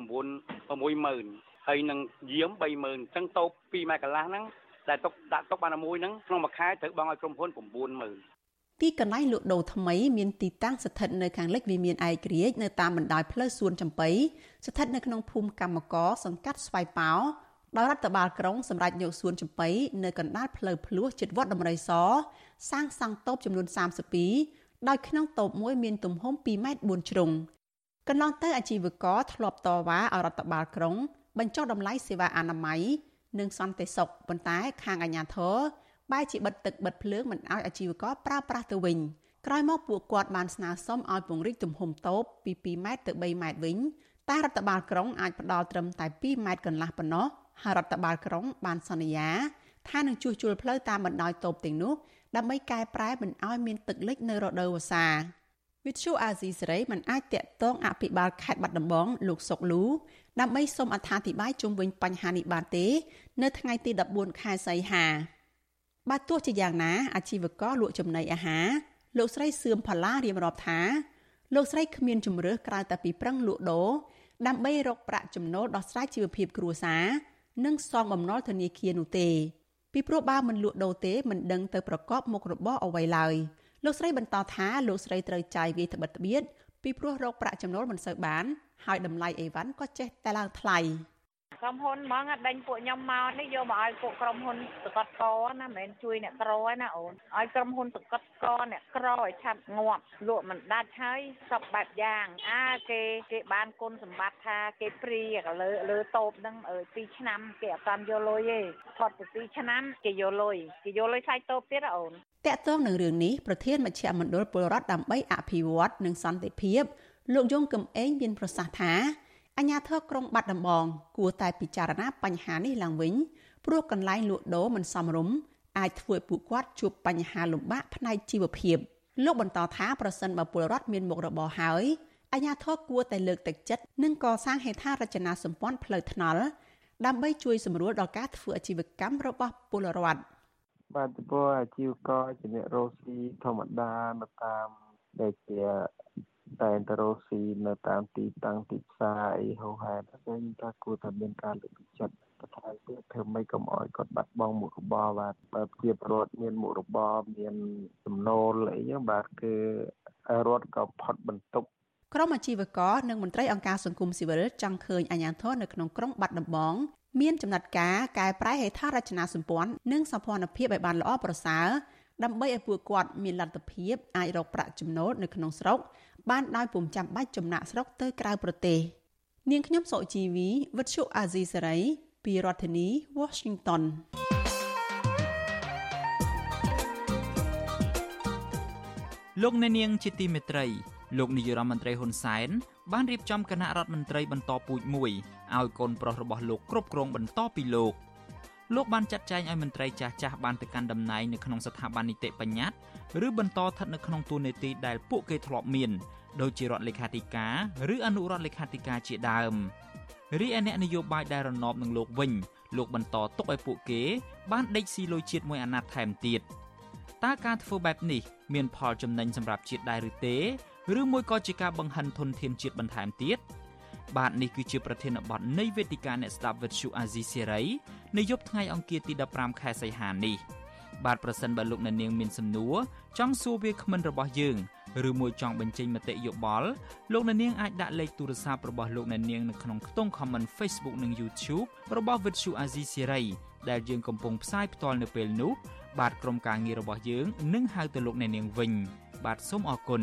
60000ហើយនឹងយាម30000អញ្ចឹងតូប2ម៉ែកន្លះហ្នឹងដែលទុកដាក់ទុកបានមួយហ្នឹងក្នុងមួយខែត្រូវបង់ឲ្យក្រុមហ៊ុន90000
ទីកន្លែងលក់ដូរថ្មីមានទីតាំងស្ថិតនៅខាងលិចវិមានឯករាជ្យនៅតាមបណ្ដោយផ្លូវសួនចំបៃស្ថិតនៅក្នុងភូមិកម្មករសង្កាត់ស្វាយប៉ោដោយរដ្ឋបាលក្រុងសម្រាប់យកសួនចំបៃនៅកណ្ដាលផ្លូវភ្លោះជិតវត្តដំរីសសាងសង់តូបចំនួន32ដោយក្នុងតូបមួយមានទំហំ2ម៉ែត្រ4ជ្រុងកន្លងទៅអាជីវករធ្លាប់តវ៉ាឲ្យរដ្ឋបាលក្រុងបញ្ចុះតម្លៃសេវាអនាម័យនិងសន្តិសុខប៉ុន្តែខាងអាជ្ញាធរ បែរជាបិទទឹកបិទភ្លើងមិនឲ្យអាជីវករប្រើប្រាស់ទៅវិញក្រោយមកពួកគាត់បានស្នើសុំឲ្យពង្រីកទំហំតូបពី2ម៉ែត្រទៅ3ម៉ែត្រវិញតែរដ្ឋបាលក្រុងអាចផ្ដល់ត្រឹមតែ2ម៉ែត្រកន្លះប៉ុណ្ណោះហើយរដ្ឋបាលក្រុងបានសន្យាថានឹងជួសជុលផ្លូវតាមបណ្ដោយតូបទាំងនោះដើម្បីកែប្រែមិនឲ្យមានទឹកលិចនៅរដូវវស្សាវិទ្យុអាស៊ីសេរីមិនអាចតាក់ទងអភិបាលខេត្តបាត់ដំបងលោកសុកលូដើម្បីសូមអត្ថាធិប្បាយជុំវិញបញ្ហានេះបានទេ នៅថ្ងៃទី14ខែសីហា បើទោះជាយ៉ាងណាអាជីវករលក់ចំណីអាហារលោកស្រីសឿមផល្លារៀបរាប់ថាលោកស្រីគ្មានជំរើសក្រៅតែពីប្រឹងលក់ដូរដើម្បីរកប្រាក់ចំណូលដោះស្រាយជីវភាពគ្រួសារនិងសងបំណុលធនាគារនោះទេពីព្រោះបើមិនលក់ដូរទេមិនដឹងទៅប្រកបមុខរបរអ្វីឡើយលោកស្រីបន្តថាលោកស្រីត្រូវចាយវាយត្បិតត្បៀតពីព្រោះរកប្រាក់ចំណូលមិនសូវបាន ហើយតម្លៃអីវ៉ាន់ក៏ចេះតែឡើងថ្លៃ។
ក្រុមហ៊ុនហ្មងដេញពួកខ្ញុំមកនេះយកមកឲ្យពួកក្រុមហ៊ុនសកតកណាមិនមែនជួយអ្នកក្រឯណាអូនឲ្យក្រុមហ៊ុនសកតកអ្នកក្រឲ្យឆាប់ងាប់លក់មិនដាច់ហើយសពបែបយ៉ាងអាគេគេបានគុណសម្បត្តិថាគេព្រីលើលើតូបហ្នឹងអើ2ឆ្នាំគេអត់តាមយកលុយទេផុតទៅ2ឆ្នាំគេយកលុយគេយកលុយសាច់តូបទៀតអូន
តកតងនឹងរឿងនេះប្រធានមជ្ឈមណ្ឌលពលរដ្ឋដើម្បីអភិវឌ្ឍនិងសន្តិភាពលោកយងកំឯងមានប្រសាសន៍ថា អាជ្ញាធរក្រុងបាត់ដំបង គួរតែពិចារណាបញ្ហានេះឡើងវិញព្រោះកន្លែងលក់ដូរមិនសមរម្យអាចធ្វើឲ្យពួកគាត់ជួបបញ្ហាលំបាកផ្នែកជីវភាពលោកបន្តថាប្រសិនបើពលរដ្ឋមានមុខរបរហើយអាជ្ញាធរគួរតែលើកទឹកចិត្តនិងកសាងហេដ្ឋារចនាសម្ព័ន្ធផ្លូវថ្នល់ដើម្បីជួយសម្រួលដល់ការធ្វើអាជីវកម្មរបស់ពលរដ្ឋ
បាទពលអាជីវករជាអ្នករស់ស៊ីធម្មតានៅតាមដែលជា តែទៅរកស៊ីនៅតាមទីតាំងទីផ្សារអីហូហែហ្នឹងថាគួរតែមានការលើកទឹកចិត្តបន្ថែមទៀតធ្វើម៉េចកុំឲ្យគាត់បាត់បង់មុខរបរបាទបើជាប្រវត្តិមានមុខរបរមានចំណូលអីហ្នឹងបាទគឺរដ្ឋក៏ផុតបន្ទុក
ក្រុមអាជីវករនិងមន្ត្រីអង្គការសង្គមស៊ីវិលចង់ឃើញអាជ្ញាធរនៅក្នុងក្រុងបាត់ដំបងមានចំណាត់ការកែប្រែហេដ្ឋារចនាសម្ព័ន្ធនិងសម្ព័ន្ធភាពឲ្យបានល្អប្រសើរដើម្បីឲ្យពួកគាត់មានលទ្ធភាពអាចរកប្រាក់ចំណូលនៅក្នុងស្រុក បានដោយពុំចាំបាច់ចំណាក់ស្រុកទៅក្រៅប្រទេសនាងខ្ញុំសុជីវីវិទ្យុអាស៊ីសេរីពីរដ្ឋធានី Washington
លោកអ្នកនាងជាទីមេត្រីលោកនាយរដ្ឋមន្ត្រីហ៊ុនសែនបានរៀបចំគណៈរដ្ឋមន្ត្រីបន្តពូជមួយឲ្យកូនប្រុសរបស់លោកគ្រប់គ្រងបន្តពីលោក លោកបានចាត់ចែងឲ្យមន្ត្រីចាស់ចាស់បានទៅកាន់តំណែងនៅក្នុងស្ថាប័ននីតិបញ្ញត្តិឬបន្តស្ថិតនៅក្នុងតួនាទីដែលពួកគេធ្លាប់មានដូចជារដ្ឋលេខាធិការឬអនុរដ្ឋលេខាធិការជាដើមរីឯអ្នកនយោបាយដែលរណបនឹងលោកវិញលោកបន្តទុកឲ្យពួកគេ បានដេកស៊ីលុយជាតិមួយអាណត្តិថែមទៀតតើការធ្វើបែបនេះ មានផលចំណេញសម្រាប់ជាតិដែរឬទេ ឬមួយក៏ជាការបង្ហិនធនធានជាតិបន្ថែមទៀត បាទនេះគឺជាប្រធានបទនៃវេទិកាអ្នកស្ដាប់វិទ្យុអាស៊ីសេរីនៅយប់ថ្ងៃអង្គារទី15ខែសីហានេះបាទប្រសិនបើលោកអ្នកនាងមានសំណួរចង់សួរវាគ្មិនរបស់យើងឬមួយចង់បញ្ចេញមតិយោបល់លោកអ្នកនាងអាចដាក់លេខទូរស័ព្ទរបស់លោកអ្នកនាងនៅក្នុងខ្ទង់ comment Facebook និង YouTube របស់ Vuthu Azizi Serai ដែលយើងកំពុងផ្សាយផ្ទាល់នៅពេលនេះបាទក្រុមការងាររបស់យើងនឹងហៅទៅលោកអ្នកនាងវិញ បាទសូមអរគុណ